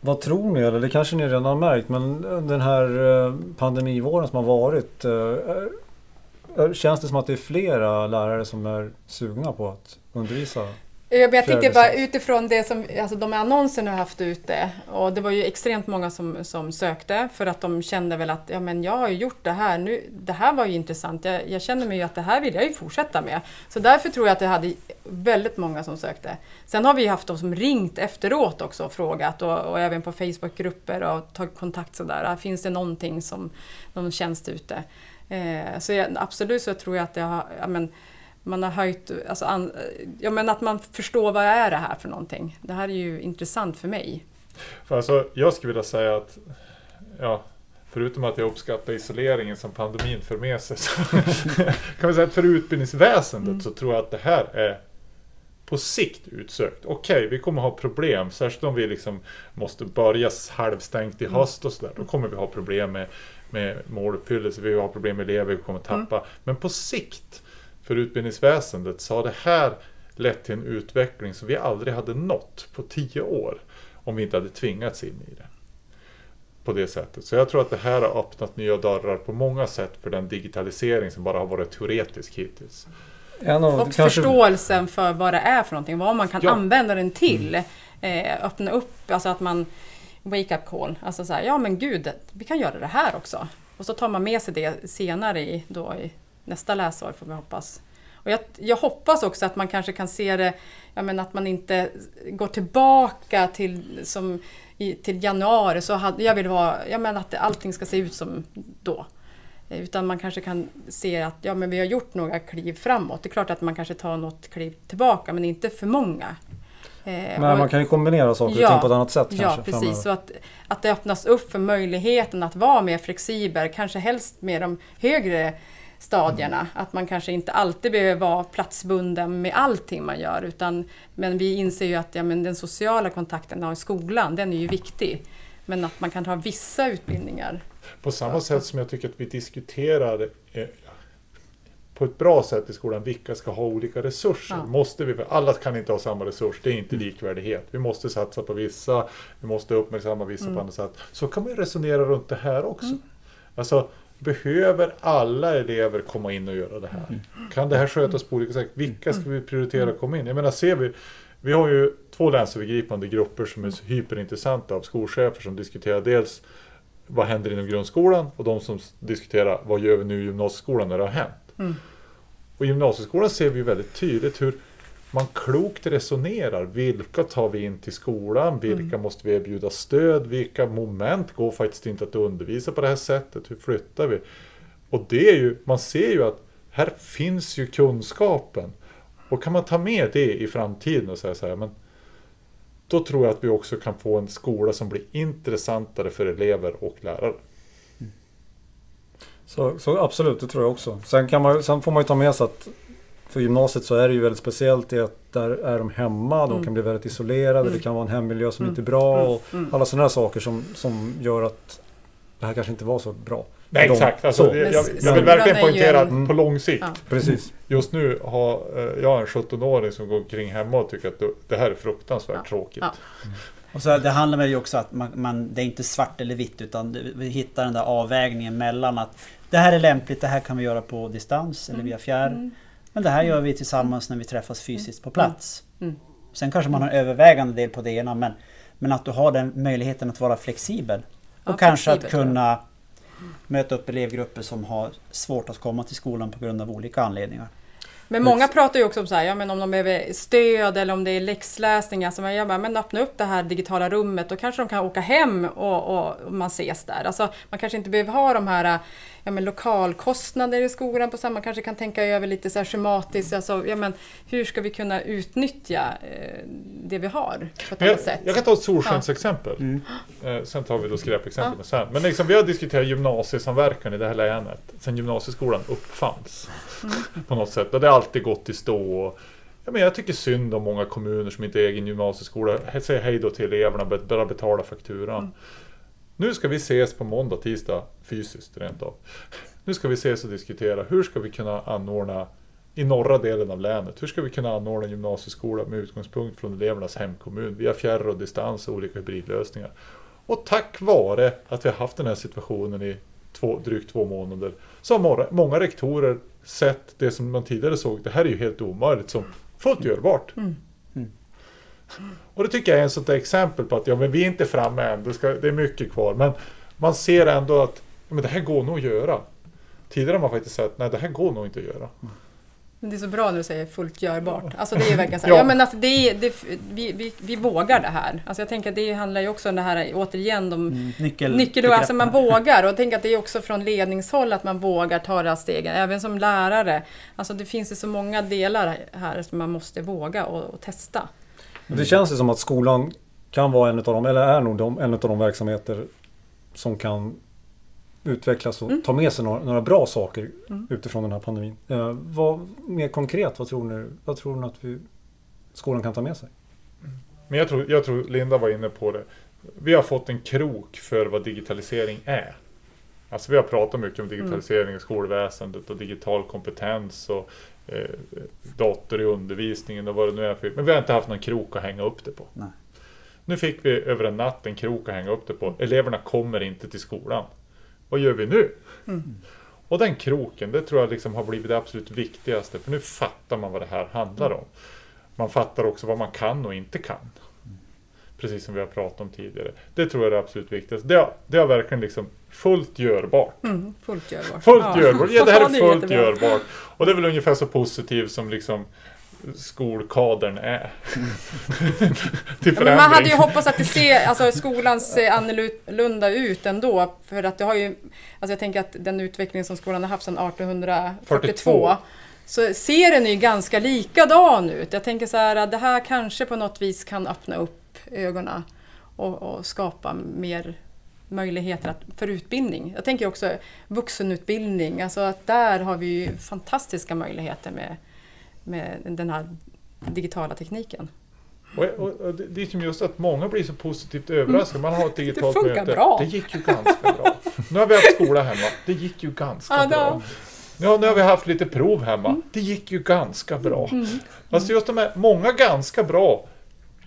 vad tror ni, eller det kanske ni redan har märkt, men den här eh, pandemivåren som har varit. eh, är- Känns det som att det är flera lärare som är sugna på att undervisa? Ja, men jag tänkte bara utifrån det som, alltså de annonserna jag har haft ute och det var ju extremt många som, som sökte för att de kände väl att ja, men jag har ju gjort det här nu. Det här var ju intressant. Jag, jag känner mig ju att det här vill jag ju fortsätta med. Så därför tror jag att det hade väldigt många som sökte. Sen har vi haft de som ringt efteråt också och frågat och, och även på Facebookgrupper och tagit kontakt sådär. Finns det någonting som någon tjänst ute? Eh, så jag, absolut så tror jag att det har, ja, men, man har höjt, alltså, an, ja, men att man förstår vad är det här för någonting. Det här är ju intressant för mig. För alltså, jag skulle vilja säga att ja, Förutom att jag uppskattar isoleringen som pandemin för med sig så kan vi säga att för utbildningsväsendet Mm. så tror jag att det här är på sikt utsökt. Okej, vi kommer ha problem, särskilt om vi liksom måste börja halvstängt i Mm. höst och sådär. Då kommer vi ha problem med, med måluppfyllelse, vi har problem med elever, vi kommer tappa. Mm. Men på sikt för utbildningsväsendet så har det här lett till en utveckling som vi aldrig hade nått på tio år om vi inte hade tvingats in i det. På det sättet. Så jag tror att det här har öppnat nya dörrar på många sätt för den digitalisering som bara har varit teoretisk hittills. En av, Och förståelsen för vad det är för någonting, vad man kan Ja. använda den till. Eh, öppna upp, alltså att man wake up call, alltså så här, ja men gud, vi kan göra det här också. Och så tar man med sig det senare i, då, i nästa läsår får vi hoppas. Och jag, jag hoppas också att man kanske kan se det, ja, men att man inte går tillbaka till, som i, till januari, så hade, jag vill ha, ja, men att allting ska se ut som då. Eh, Utan man kanske kan se att ja, men vi har gjort några kliv framåt. Det är klart att man kanske tar något kliv tillbaka, men inte för många. Eh, Men och- man kan ju kombinera saker och Ja, ting på ett annat sätt Ja, kanske. precis. framöver. Så att, att det öppnas upp för möjligheten att vara mer flexibel, kanske helst med de högre stadierna. Mm. Att man kanske inte alltid behöver vara platsbunden med allting man gör. Utan, men vi inser ju att ja, men den sociala kontakten i skolan, den är ju viktig. Men att man kan ha vissa utbildningar. På samma sätt som jag tycker att vi diskuterar eh, på ett bra sätt i skolan vilka ska ha olika resurser. Ja. Måste vi, alla kan inte ha samma resurs, det är inte Mm. likvärdighet. Vi måste satsa på vissa, vi måste uppmärksamma vissa Mm. på andra sätt. Så kan man ju resonera runt det här också. Alltså, behöver alla elever komma in och göra det här? Kan det här skötas på olika sätt? Vilka ska vi prioritera att komma in? Jag menar, ser vi vi har ju två länsövergripande grupper som är hyperintressanta av skolchefer som diskuterar dels vad händer inom grundskolan och de som diskuterar vad gör vi nu i gymnasieskolan när det har hänt. Mm. Och i gymnasieskolan ser vi väldigt tydligt hur man klokt resonerar. Vilka tar vi in till skolan? Vilka måste vi erbjuda stöd? Vilka moment går faktiskt inte att undervisa på det här sättet? Hur flyttar vi? Och det är ju, man ser ju att här finns ju kunskapen. Och kan man ta med det i framtiden och säga så här, men då tror jag att vi också kan få en skola som blir intressantare för elever och lärare. Så, så absolut, det tror jag också. Sen, kan man, sen får man ju ta med sig att för gymnasiet så är det ju väldigt speciellt i att där är de hemma, de Mm. kan bli väldigt isolerade, Mm. det kan vara en hemmiljö som Mm. inte är bra och Mm. alla sådana här saker som, som gör att det här kanske inte var så bra. Nej, De- exakt. Alltså, så. jag, jag, vill verkligen poängtera en- att på lång sikt, Ja. Precis. just nu har eh, jag en 17-åring som går omkring hemma och tycker att det- här är fruktansvärt Ja. tråkigt. Ja. Och så det handlar väl ju också att man, man, det är inte svart eller vitt utan vi hittar den där avvägningen mellan att det här är lämpligt, det här kan vi göra på distans eller via fjärr. Mm. Men det här gör vi tillsammans när vi träffas fysiskt på plats. Mm. Sen kanske man har en övervägande del på det ena men, men att du har den möjligheten att vara flexibel. Och Ja, kanske att flexibel, jag. kunna möta upp elevgrupper som har svårt att komma till skolan på grund av olika anledningar. Men många pratar ju också om så här, ja, men om de behöver stöd eller om det är läxläsning. Alltså, jag bara, men öppna upp det här digitala rummet. Då kanske de kan åka hem och, och, och man ses där. Alltså, man kanske inte behöver ha de här ja, men lokalkostnader i skolan på samma. Man kanske kan tänka över lite så här schematiskt. Alltså, ja, men hur ska vi kunna utnyttja eh, det vi har på ett jag, annat sätt? jag kan ta ett solskensexempel. Mm. Eh, sen tar vi då skräpexemplen sen. Men liksom, vi har diskuterat gymnasiesamverkan i det här länet sen gymnasieskolan uppfanns. På något sätt. Och det har alltid gått i stå. Ja, men jag tycker synd om många kommuner som inte har egen gymnasieskola. Säger hej då till eleverna och bara betala fakturan. Nu ska vi ses på måndag, tisdag fysiskt rent av. Nu ska vi ses och diskutera hur ska vi kunna anordna i norra delen av länet. Hur ska vi kunna anordna gymnasieskola med utgångspunkt från elevernas hemkommun via fjärr och distans och olika hybridlösningar. Och tack vare att vi har haft den här situationen i två, drygt två månader så har många, rektorer sett det som man tidigare såg, det här är ju helt omöjligt, som fullt görbart. Mm. mm. Och det tycker jag är ett sånt exempel på att ja, men vi är inte framme än, det, ska, det är mycket kvar. Men man ser ändå att ja, men det här går nog att göra. Tidigare har man faktiskt sagt nej det här går nog inte att göra. Men det är så bra när du säger fullt görbart. Alltså det är ju verkligen så här, Ja. ja. men att det är, det, vi, vi, vi vågar det här. Alltså jag tänker att det handlar ju också om det här, återigen, de Mm. Nyckel, Nyckel, alltså man vågar och jag tänker att det är också från ledningshåll att man vågar ta det här stegen, även som lärare. Alltså det finns ju så många delar här som man måste våga och, och testa. Och Det känns ju som att skolan kan vara en av de, eller är nog de, en av de verksamheter som kan utvecklas och Mm. ta med sig några, några bra saker Mm. utifrån den här pandemin. Eh, vad, mer konkret, vad tror ni, vad tror ni att vi, skolan kan ta med sig? Men jag tror, jag tror Linda var inne på det. Vi har fått en krok för vad digitalisering är. Alltså vi har pratat mycket om digitalisering i skolväsendet och digital kompetens och eh, dator i undervisningen och vad det nu är för Men vi har inte haft någon krok att hänga upp det på. Nej. Nu fick vi över en natt en krok att hänga upp det på. Eleverna kommer inte till skolan. Vad gör vi nu? Och den kroken, det tror jag liksom har blivit det absolut viktigaste. För nu fattar man vad det här handlar om. Man fattar också vad man kan och inte kan. Precis som vi har pratat om tidigare. Det tror jag är det absolut viktigaste. Det det har verkligen liksom fullt görbart. Mm, fullt görbart. Fullt görbart. Ja, det här är fullt jättebra. görbart. Och det är väl ungefär så positivt som liksom skolkadern är. Till Ja, men man hade ju förändring. hoppats att det ser alltså, skolan ser annorlunda ut ändå. För att det har ju, alltså jag tänker att den utveckling som skolan har haft sedan 1842 42. så ser den ju ganska likadan ut. Jag tänker så här att det här kanske på något vis kan öppna upp ögonen och, och skapa mer möjligheter att, för utbildning. Jag tänker också vuxenutbildning, alltså att där har vi ju fantastiska möjligheter med, med den här digitala tekniken. Och, och, det, det är som just att många blir så positivt överraskade. Man har ett digitalt funkar möte. bra. Det gick ju ganska bra. Nu har vi haft skola hemma. Det gick ju ganska Ja, det- bra. Ja, nu har vi haft lite prov hemma. Det gick ju ganska bra. Alltså just de här många ganska bra,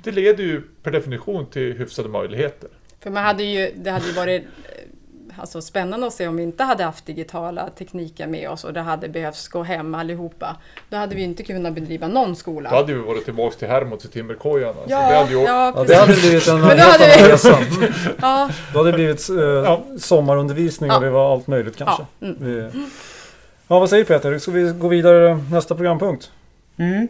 det leder ju per definition till hyfsade möjligheter. För man hade ju, det hade ju varit eh, alltså, spännande att se om vi inte hade haft digitala tekniker med oss och det hade behövts gå hem allihopa. Då hade vi inte kunnat bedriva någon skola. Då hade vi varit tillbaka till Hermods i timmerkojan. Alltså. ja, det hade ju... ja, Ja, precis. det hade blivit en hade annan vi- resa. Ja, Då hade det blivit eh, Ja. sommarundervisning och Ja. det var allt möjligt kanske. Ja, mm. Vi... Ja, vad säger Peter? Ska vi gå vidare nästa programpunkt? Mm.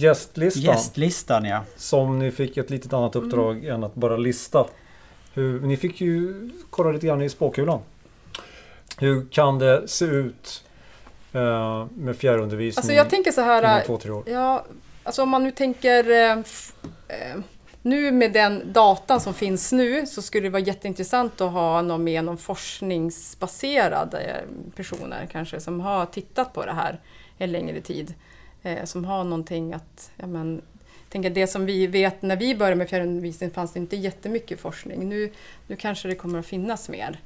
Gästlistan. Gästlistan ja. Som ni fick ett litet annat uppdrag än att bara lista. Hur, ni fick ju kolla lite grann i spåkulan. Hur kan det se ut eh, med fjärrundervisning alltså jag tänker så här. två, tre år? Ja, alltså om man nu tänker eh, eh, nu med den datan som finns nu så skulle det vara jätteintressant att ha någon med någon forskningsbaserade personer kanske som har tittat på det här en längre tid. Eh, som har någonting att, ja men, tänker det som vi vet när vi började med fjärrundervisning fanns det inte jättemycket forskning. Nu, nu kanske det kommer att finnas mer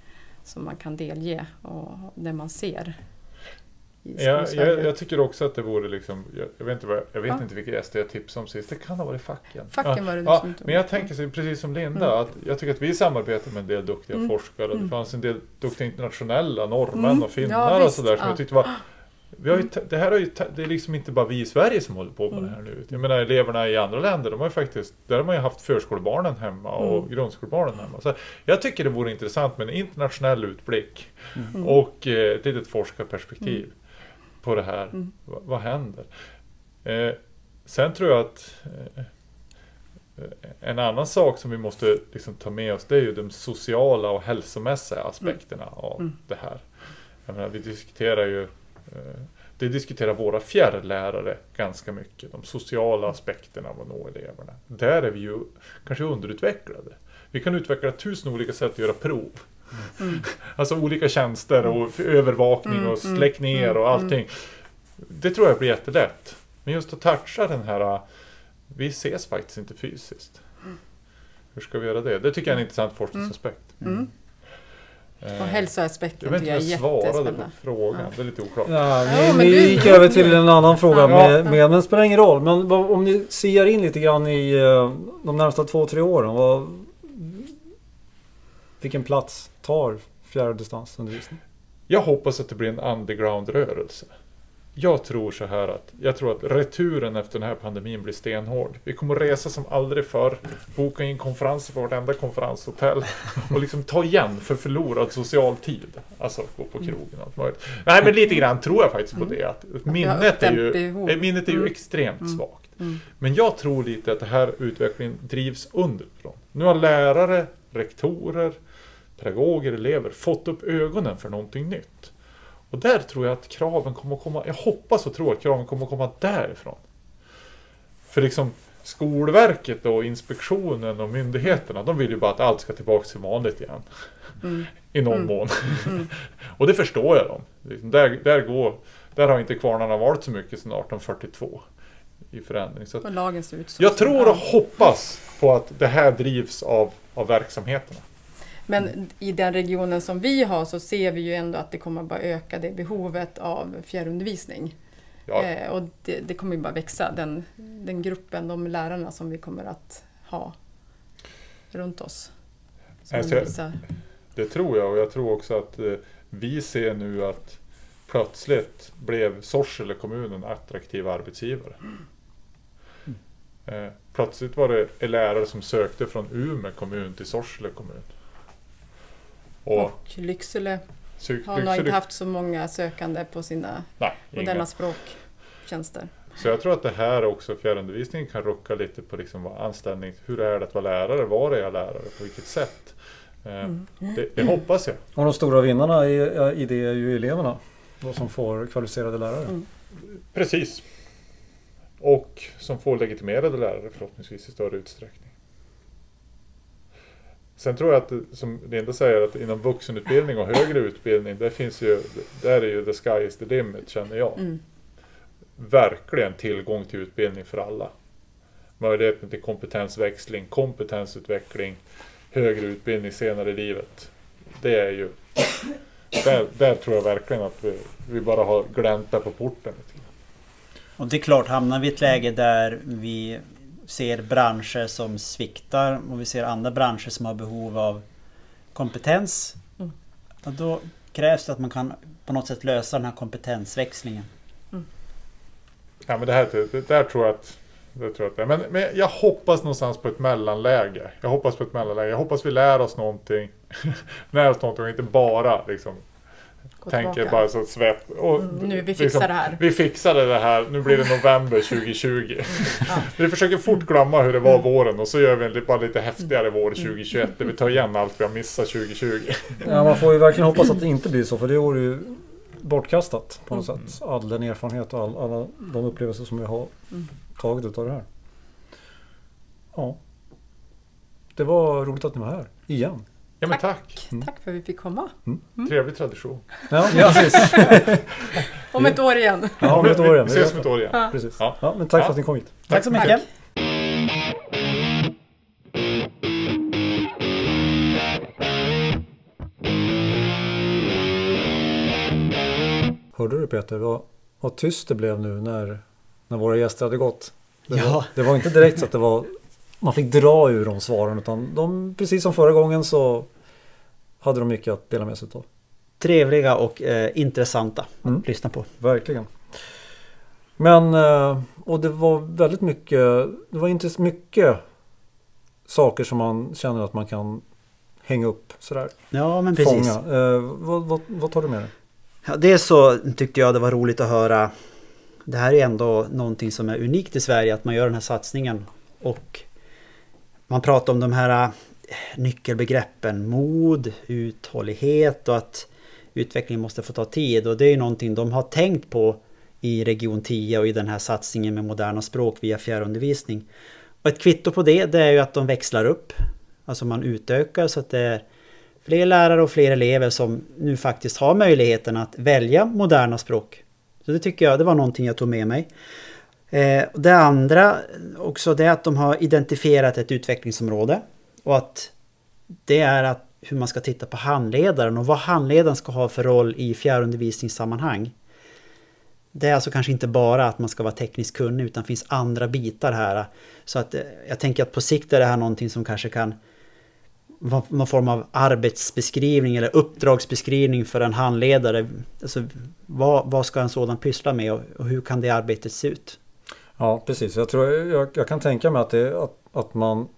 som man kan delge och det man ser. Ja, jag, jag tycker också att det vore liksom, jag, jag vet inte, vad, jag vet Ja. inte vilka gäster jag tipsade om sist. Det kan ha varit facken. Facken ja, var det ja, som tog Men jag tänker så, precis som Linda, Mm. att jag tycker att vi samarbetar med en del duktiga Mm. forskare. Det Mm. fanns en del duktiga internationella norrmän Mm. och finnar och sådär som ja. jag tyckte var vi har ju, det här har ju, det är liksom inte bara vi i Sverige som håller på med Mm. det här nu. Jag menar eleverna i andra länder, de har ju faktiskt, där har man ju haft förskolebarnen hemma och Mm. grundskolebarnen hemma. Så jag tycker det vore intressant med en internationell utblick Mm. och eh, ett litet forskarperspektiv på det här. Mm. Va, vad händer? Eh, sen tror jag att eh, en annan sak som vi måste liksom ta med oss det är ju de sociala och hälsomässiga aspekterna av Mm. det här. Jag menar, vi diskuterar ju det diskuterar våra fjärrlärare ganska mycket. De sociala aspekterna av att nå eleverna. Där är vi ju kanske underutvecklade. Vi kan utveckla tusen olika sätt att göra prov. Mm. Alltså olika tjänster och övervakning Mm, och mm, släck ner mm, och allting. Det tror jag blir jättelätt. Men just att toucha den här, vi ses faktiskt inte fysiskt. Hur ska vi göra det? Det tycker jag är en intressant forskningsaspekt. Mm. Eh, Och hälsoaspekten jag vet inte tycker om jag är jag svarade på jättespännande. frågan, Ja. det är lite oklart. Ja, Ja, ni, men ni du- gick över till en annan fråga, Ja. med, med, men det spelar ingen roll. Men vad, om ni ser in lite grann i eh, de närmsta två, tre åren. Vad, vilken plats tar fjärrdistansundervisning? Jag hoppas att det blir en underground-rörelse. Jag tror så här att, jag tror att returen efter den här pandemin blir stenhård. Vi kommer att resa som aldrig förr, boka in konferenser på vartenda konferenshotell och liksom ta igen för förlorad social tid. Alltså gå på krogen och allt möjligt. Nej men lite grann tror jag faktiskt på det. Att minnet är ju, eh, minnet är ju Mm. extremt Mm. svagt. Mm. Men jag tror lite att det här utvecklingen drivs underifrån. Nu har lärare, rektorer, pedagoger, elever fått upp ögonen för någonting nytt. Och där tror jag att kraven kommer att komma, jag hoppas och tror att kraven kommer att komma därifrån. För liksom Skolverket och inspektionen och myndigheterna, de vill ju bara att allt ska tillbaka till vanligt igen. Mm. I någon Mm. mån. Mm. och det förstår jag dem. Liksom, Där, där, går, där har inte kvarnarna varit så mycket sedan 1842 i förändring. Så att lagen ser ut så. jag tror och hoppas på att det här drivs av, av verksamheterna. Men i den regionen som vi har så ser vi ju ändå att det kommer bara öka det behovet av fjärrundervisning. Ja, Eh, och det, det kommer ju bara växa, den, den gruppen, de lärarna som vi kommer att ha runt oss. Jag undervisar. det tror jag och jag tror också att eh, vi ser nu att plötsligt blev Sorsele kommun en attraktiv arbetsgivare. Eh, plötsligt var det lärare som sökte från Umeå kommun till Sorsele kommun. Och Och Lycksele har nog inte haft så många sökande på sina Nej, inga. moderna språktjänster. Så jag tror att det här också, fjärrundervisningen kan rucka lite på liksom vad anställning, hur är det att vara lärare, var är jag lärare, på vilket sätt? Eh, Mm. Det, det hoppas jag. Och de stora vinnarna i, i det är ju eleverna. De som får kvalificerade lärare. Mm. Precis. Och som får legitimerade lärare förhoppningsvis i större utsträckning. Sen tror jag att, det- som Linda säger, att inom vuxenutbildning och högre utbildning, där finns ju, där är ju the sky is the limit känner jag. Mm. Verkligen tillgång till utbildning för alla. Möjligheten till kompetensväxling, kompetensutveckling, högre utbildning senare i livet. Det är ju... Där, där tror jag verkligen att vi, vi bara har gläntat på porten. Och det är klart, hamnar vi i ett läge där vi ser branscher som sviktar och vi ser andra branscher som har behov av kompetens. Mm. Och då krävs det att man kan på något sätt lösa den här kompetensväxlingen. Ja, men det här det, det där tror jag att... Det tror jag att det är. Men, men jag hoppas någonstans på ett mellanläge. Jag hoppas på ett mellanläge. Jag hoppas vi lär oss någonting. lär oss någonting och inte bara liksom Gå tänker tillbaka. bara så svep. Och, Mm, nu, vi liksom, fixar det här. Vi fixade det här. Nu blir det november 2020. Ja. vi försöker fort glömma hur det var våren och så gör vi en bara lite häftigare vår 2021 där vi tar igen allt vi har missat 2020. Ja, man får ju verkligen hoppas att det inte blir så för det vore ju bortkastat på något Mm. sätt. All den erfarenhet och all, alla de upplevelser som vi har Mm. tagit utav det här. Ja. Det var roligt att ni var här. Igen. Ja men tack. Mm. Tack för att vi fick komma. Trevlig tradition. Ja, precis. Om ett år igen. Ja, om ett år igen. Vi ses om ett år igen. Ja. Precis. Ja. Ja, men tack Ja. för att ni kom hit. Tack så mycket! Hörde du Peter vad, vad tyst det blev nu när, när våra gäster hade gått? Det, Ja. var, det var inte direkt så att det var man fick dra ur de svaren utan de, precis som förra gången så hade de mycket att dela med sig av. Trevliga och eh, intressanta Mm. att lyssna på. Verkligen. Men, eh, och det var väldigt mycket, det var inte så mycket saker som man känner att man kan hänga upp sådär. Ja men precis. Fånga. Eh, vad, vad, vad tar du med dig? Ja, det så tyckte jag det var roligt att höra. Det här är ändå någonting som är unikt i Sverige att man gör den här satsningen. Och man pratar om de här nyckelbegreppen mod, uthållighet och att utvecklingen måste få ta tid. Och det är ju någonting de har tänkt på i Region 10 och i den här satsningen med moderna språk via fjärrundervisning. Och ett kvitto på det, det är ju att de växlar upp. Alltså man utökar så att det är fler lärare och fler elever som nu faktiskt har möjligheten att välja moderna språk. Så det tycker jag, det var någonting jag tog med mig. Eh, det andra också det är att de har identifierat ett utvecklingsområde och att det är att hur man ska titta på handledaren och vad handledaren ska ha för roll i fjärrundervisningssammanhang. Det är alltså kanske inte bara att man ska vara tekniskt kunnig utan det finns andra bitar här. Så att eh, jag tänker att på sikt är det här någonting som kanske kan vara någon form av arbetsbeskrivning eller uppdragsbeskrivning för en handledare. Alltså, vad, vad ska en sådan pyssla med och, och hur kan det arbetet se ut? Ja, precis. Jag, tror, jag, jag kan tänka mig att, det, att, att man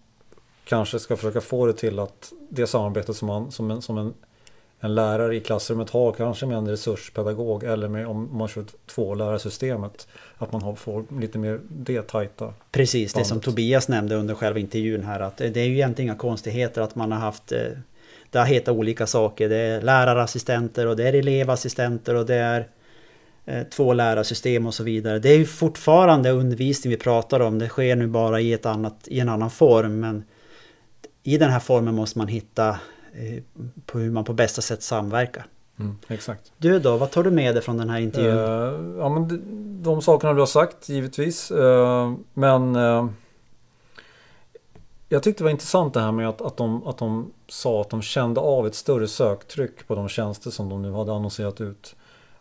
kanske ska försöka få det till att det samarbetet som, man, som, en, som en, en lärare i klassrummet har, kanske med en resurspedagog eller med, om man kör två lärarsystemet, att man har, får lite mer det tajta. Precis, det som. Tobias nämnde under själva intervjun här att det är ju egentligen inga konstigheter att man har haft eh, Det har hetat olika saker. Det är lärarassistenter och det är elevassistenter och det är eh, två lärarsystem och så vidare. Det är ju fortfarande undervisning vi pratar om. Det sker nu bara i, ett annat, i en annan form. Men i den här formen måste man hitta eh, på hur man på bästa sätt samverkar. Mm, exakt. Du då, vad tar du med dig från den här intervjun? Eh, ja, men de, de sakerna du har sagt givetvis. Eh, men eh, jag tyckte det var intressant det här med att, att, de, att de sa att de kände av ett större söktryck på de tjänster som de nu hade annonserat ut.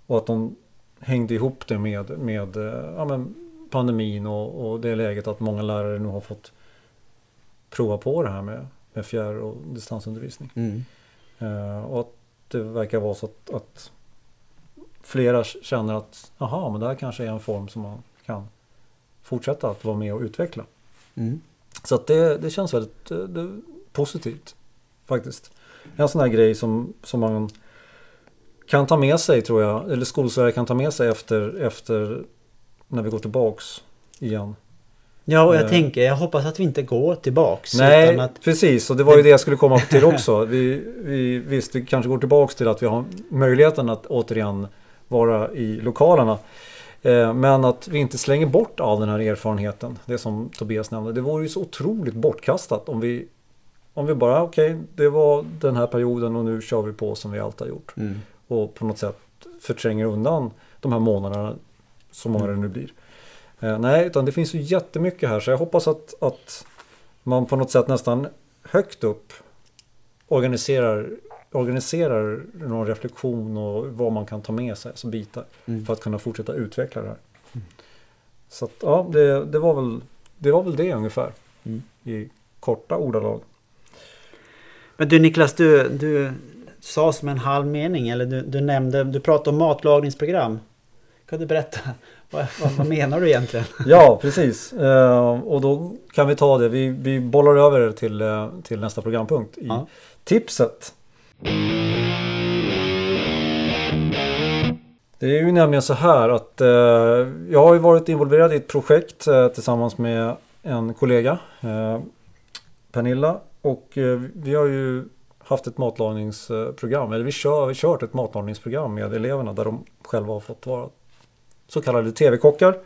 Och att de hängde ihop det med, med ja, men pandemin och, och det läget att många lärare nu har fått prova på det här med, med fjärr och distansundervisning. Mm. Eh, och att det verkar vara så att, att flera känner att aha, men det här kanske är en form som man kan fortsätta att vara med och utveckla. Mm. Så att det, det känns väldigt eh, det, positivt faktiskt. En sån här grej som, som man kan ta med sig tror jag, eller Skolsverige kan ta med sig efter, efter när vi går tillbaks igen. Ja, och jag Eh. tänker, jag hoppas att vi inte går tillbaks. Nej, att, precis. Och det var ju det jag skulle komma till också. Vi, vi, visst, vi kanske går tillbaks till att vi har möjligheten att återigen vara i lokalerna. Eh, Men att vi inte slänger bort all den här erfarenheten. Det som Tobias nämnde. Det vore ju så otroligt bortkastat om vi om vi bara, okej, det var den här perioden och nu kör vi på som vi alltid har gjort. mm. Och på något sätt förtränger undan de här månaderna, så många det nu blir. Eh, nej, utan det finns ju jättemycket här så jag hoppas att, att man på något sätt nästan högt upp organiserar organiserar någon reflektion och vad man kan ta med sig, alltså bitar. Mm. För att kunna fortsätta utveckla det här. Så att, ja, det, det, var väl, det var väl det ungefär. Mm. I korta ordalag. Men du Niklas, du, du sa som en halv mening, eller du, du nämnde, du pratade om matlagningsprogram. Kan du berätta? Vad, vad, menar du egentligen? Ja, precis. Eh, och då kan vi ta det. Vi, vi bollar över det till, eh, till nästa programpunkt i Ja. tipset. Det är ju nämligen så här att eh, jag har ju varit involverad i ett projekt eh, tillsammans med en kollega, eh, Pernilla. Och eh, vi har ju haft ett matlagningsprogram, eller vi kör, vi kört ett matlagningsprogram med eleverna där de själva har fått vara så kallade TV-kockar.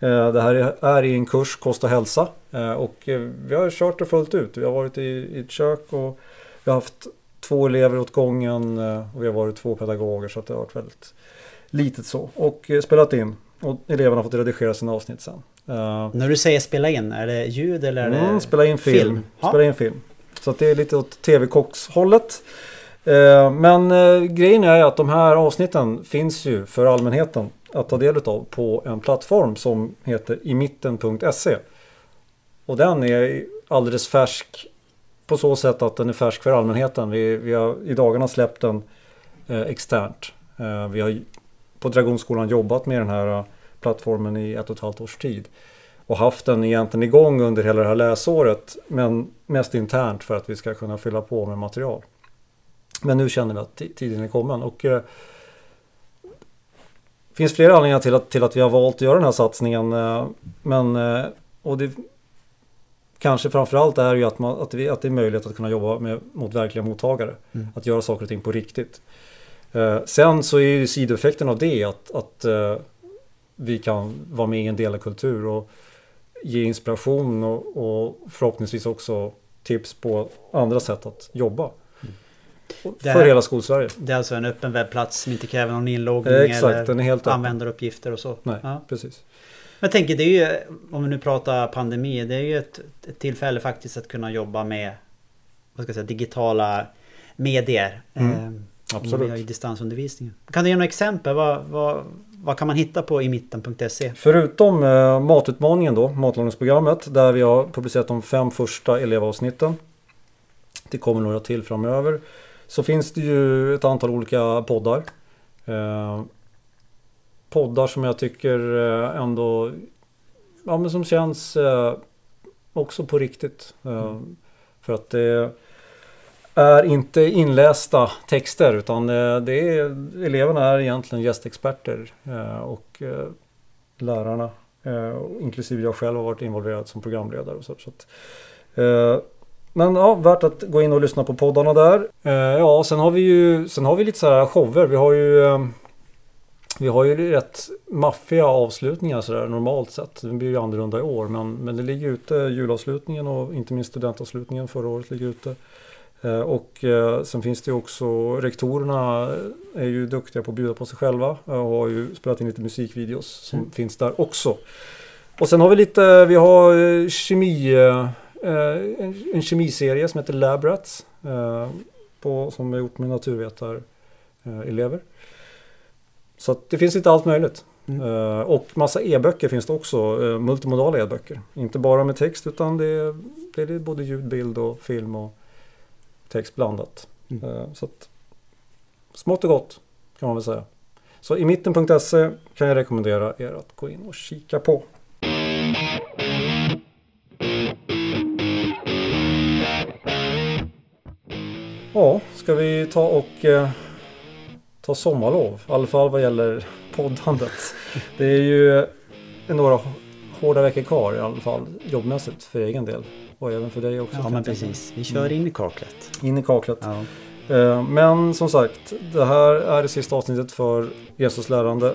Eh, Det här är- i en kurs Kost och hälsa Eh, och eh, vi har kört det fullt ut. Vi har varit i, ett kök och vi har haft två elever åt gången och vi har varit två pedagoger så att det har varit väldigt litet så. Och spelat in och eleverna har fått redigera sina avsnitt sen. När du säger spela in, är det ljud eller är det Mm, spela in film. film? Spela in film. Så det är lite åt tv-kockshållet. Men grejen är att de här avsnitten finns ju för allmänheten att ta del av på en plattform som heter imitten.se. Och den är alldeles färsk på så sätt att den är färsk för allmänheten. Vi, vi har i dagarna släppt den eh, externt. Eh, vi har på Dragonskolan jobbat med den här eh, plattformen i ett och ett halvt års tid och haft den egentligen igång under hela det här läsåret men mest internt för att vi ska kunna fylla på med material. Men nu känner vi att tiden är kommen och eh, finns flera anledningar till att, till att vi har valt att göra den här satsningen. eh, Men, eh, och det kanske framförallt är ju att, man, att, vi, att det är möjligt att kunna jobba med, mot verkliga mottagare. Mm. Att göra saker och ting på riktigt. Eh, Sen så är ju sidoeffekten av det att, att vi kan vara med i en del av kultur och ge inspiration och, och förhoppningsvis också tips på andra sätt att jobba. Det För här- hela skolsverige. Det är alltså en öppen webbplats som inte kräver någon inloggning Eh, Exakt, eller den är helt användaruppgifter och så. Nej, Ja. precis. Men Jag tänker det är ju, om vi nu pratar pandemi, det är ju ett, ett tillfälle faktiskt att kunna jobba med vad ska jag säga, digitala medier. Mm, Eh, absolut. Vi har ju distansundervisningen. Kan du ge några exempel? Vad, vad, vad kan man hitta på i mitten.se? Förutom eh, matutmaningen då, matlagningsprogrammet, där vi har publicerat de fem första elevavsnitten. Det kommer några till framöver. Så finns det ju ett antal olika poddar. Eh, poddar som jag tycker eh, ändå, ja men som känns eh, också på riktigt. Eh, För att det är inte inlästa texter utan eh, det är, eleverna är egentligen gästexperter och lärarna, inklusive jag själv har varit involverad som programledare. Och så, så att, men ja, värt att gå in och lyssna på poddarna där. Eh, ja, sen har vi ju sen har vi lite så här shower. Vi har ju eh, vi har ju rätt maffiga avslutningar sådär normalt sett. Det blir ju annorlunda i år men, men det ligger ute julavslutningen och inte minst studentavslutningen förra året ligger ute. Eh, Och eh, sen finns det ju också rektorerna är ju duktiga på att bjuda på sig själva och har ju spelat in lite musikvideos som Mm. finns där också. Och sen har vi lite, vi har eh, kemi, eh, en, en kemiserie som heter Lab Rats eh, på, som är gjort med naturvetarelever. Så det finns lite allt möjligt. Mm. Eh, Och massa e-böcker finns det också, eh, multimodala e-böcker. Inte bara med text utan det är, det är både ljud, bild och film och text blandat. Mm. Eh, Så att, smått och gott kan man väl säga. Så i mitten.se kan jag rekommendera er att gå in och kika på. Ja, ska vi ta och eh, ta sommarlov? I alla fall vad gäller poddandet. Det är ju några hårda veckor kvar i alla fall jobbmässigt för egen del. Och även för dig också. Ja men precis, vi kör in i kaklet. In i kaklet. Ja. Eh, Men som sagt, det här är det sista avsnittet för Jesus lärande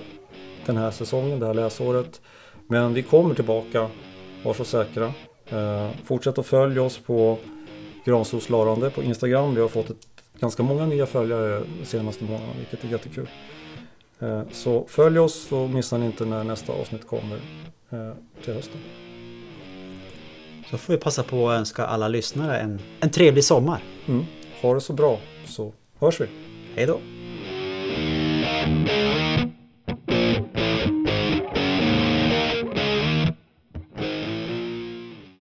den här säsongen, det här läsåret. Men vi kommer tillbaka, var så säkra. Eh, Fortsätt att följa oss på Gransoslärande på Instagram. Vi har fått ett, ganska många nya följare senaste månaderna vilket är jättekul. Eh, så följ oss så missar ni inte när nästa avsnitt kommer eh, till hösten. Så får vi passa på att önska alla lyssnare en, en trevlig sommar. Mm. Ha det så bra så hörs vi. Hej då!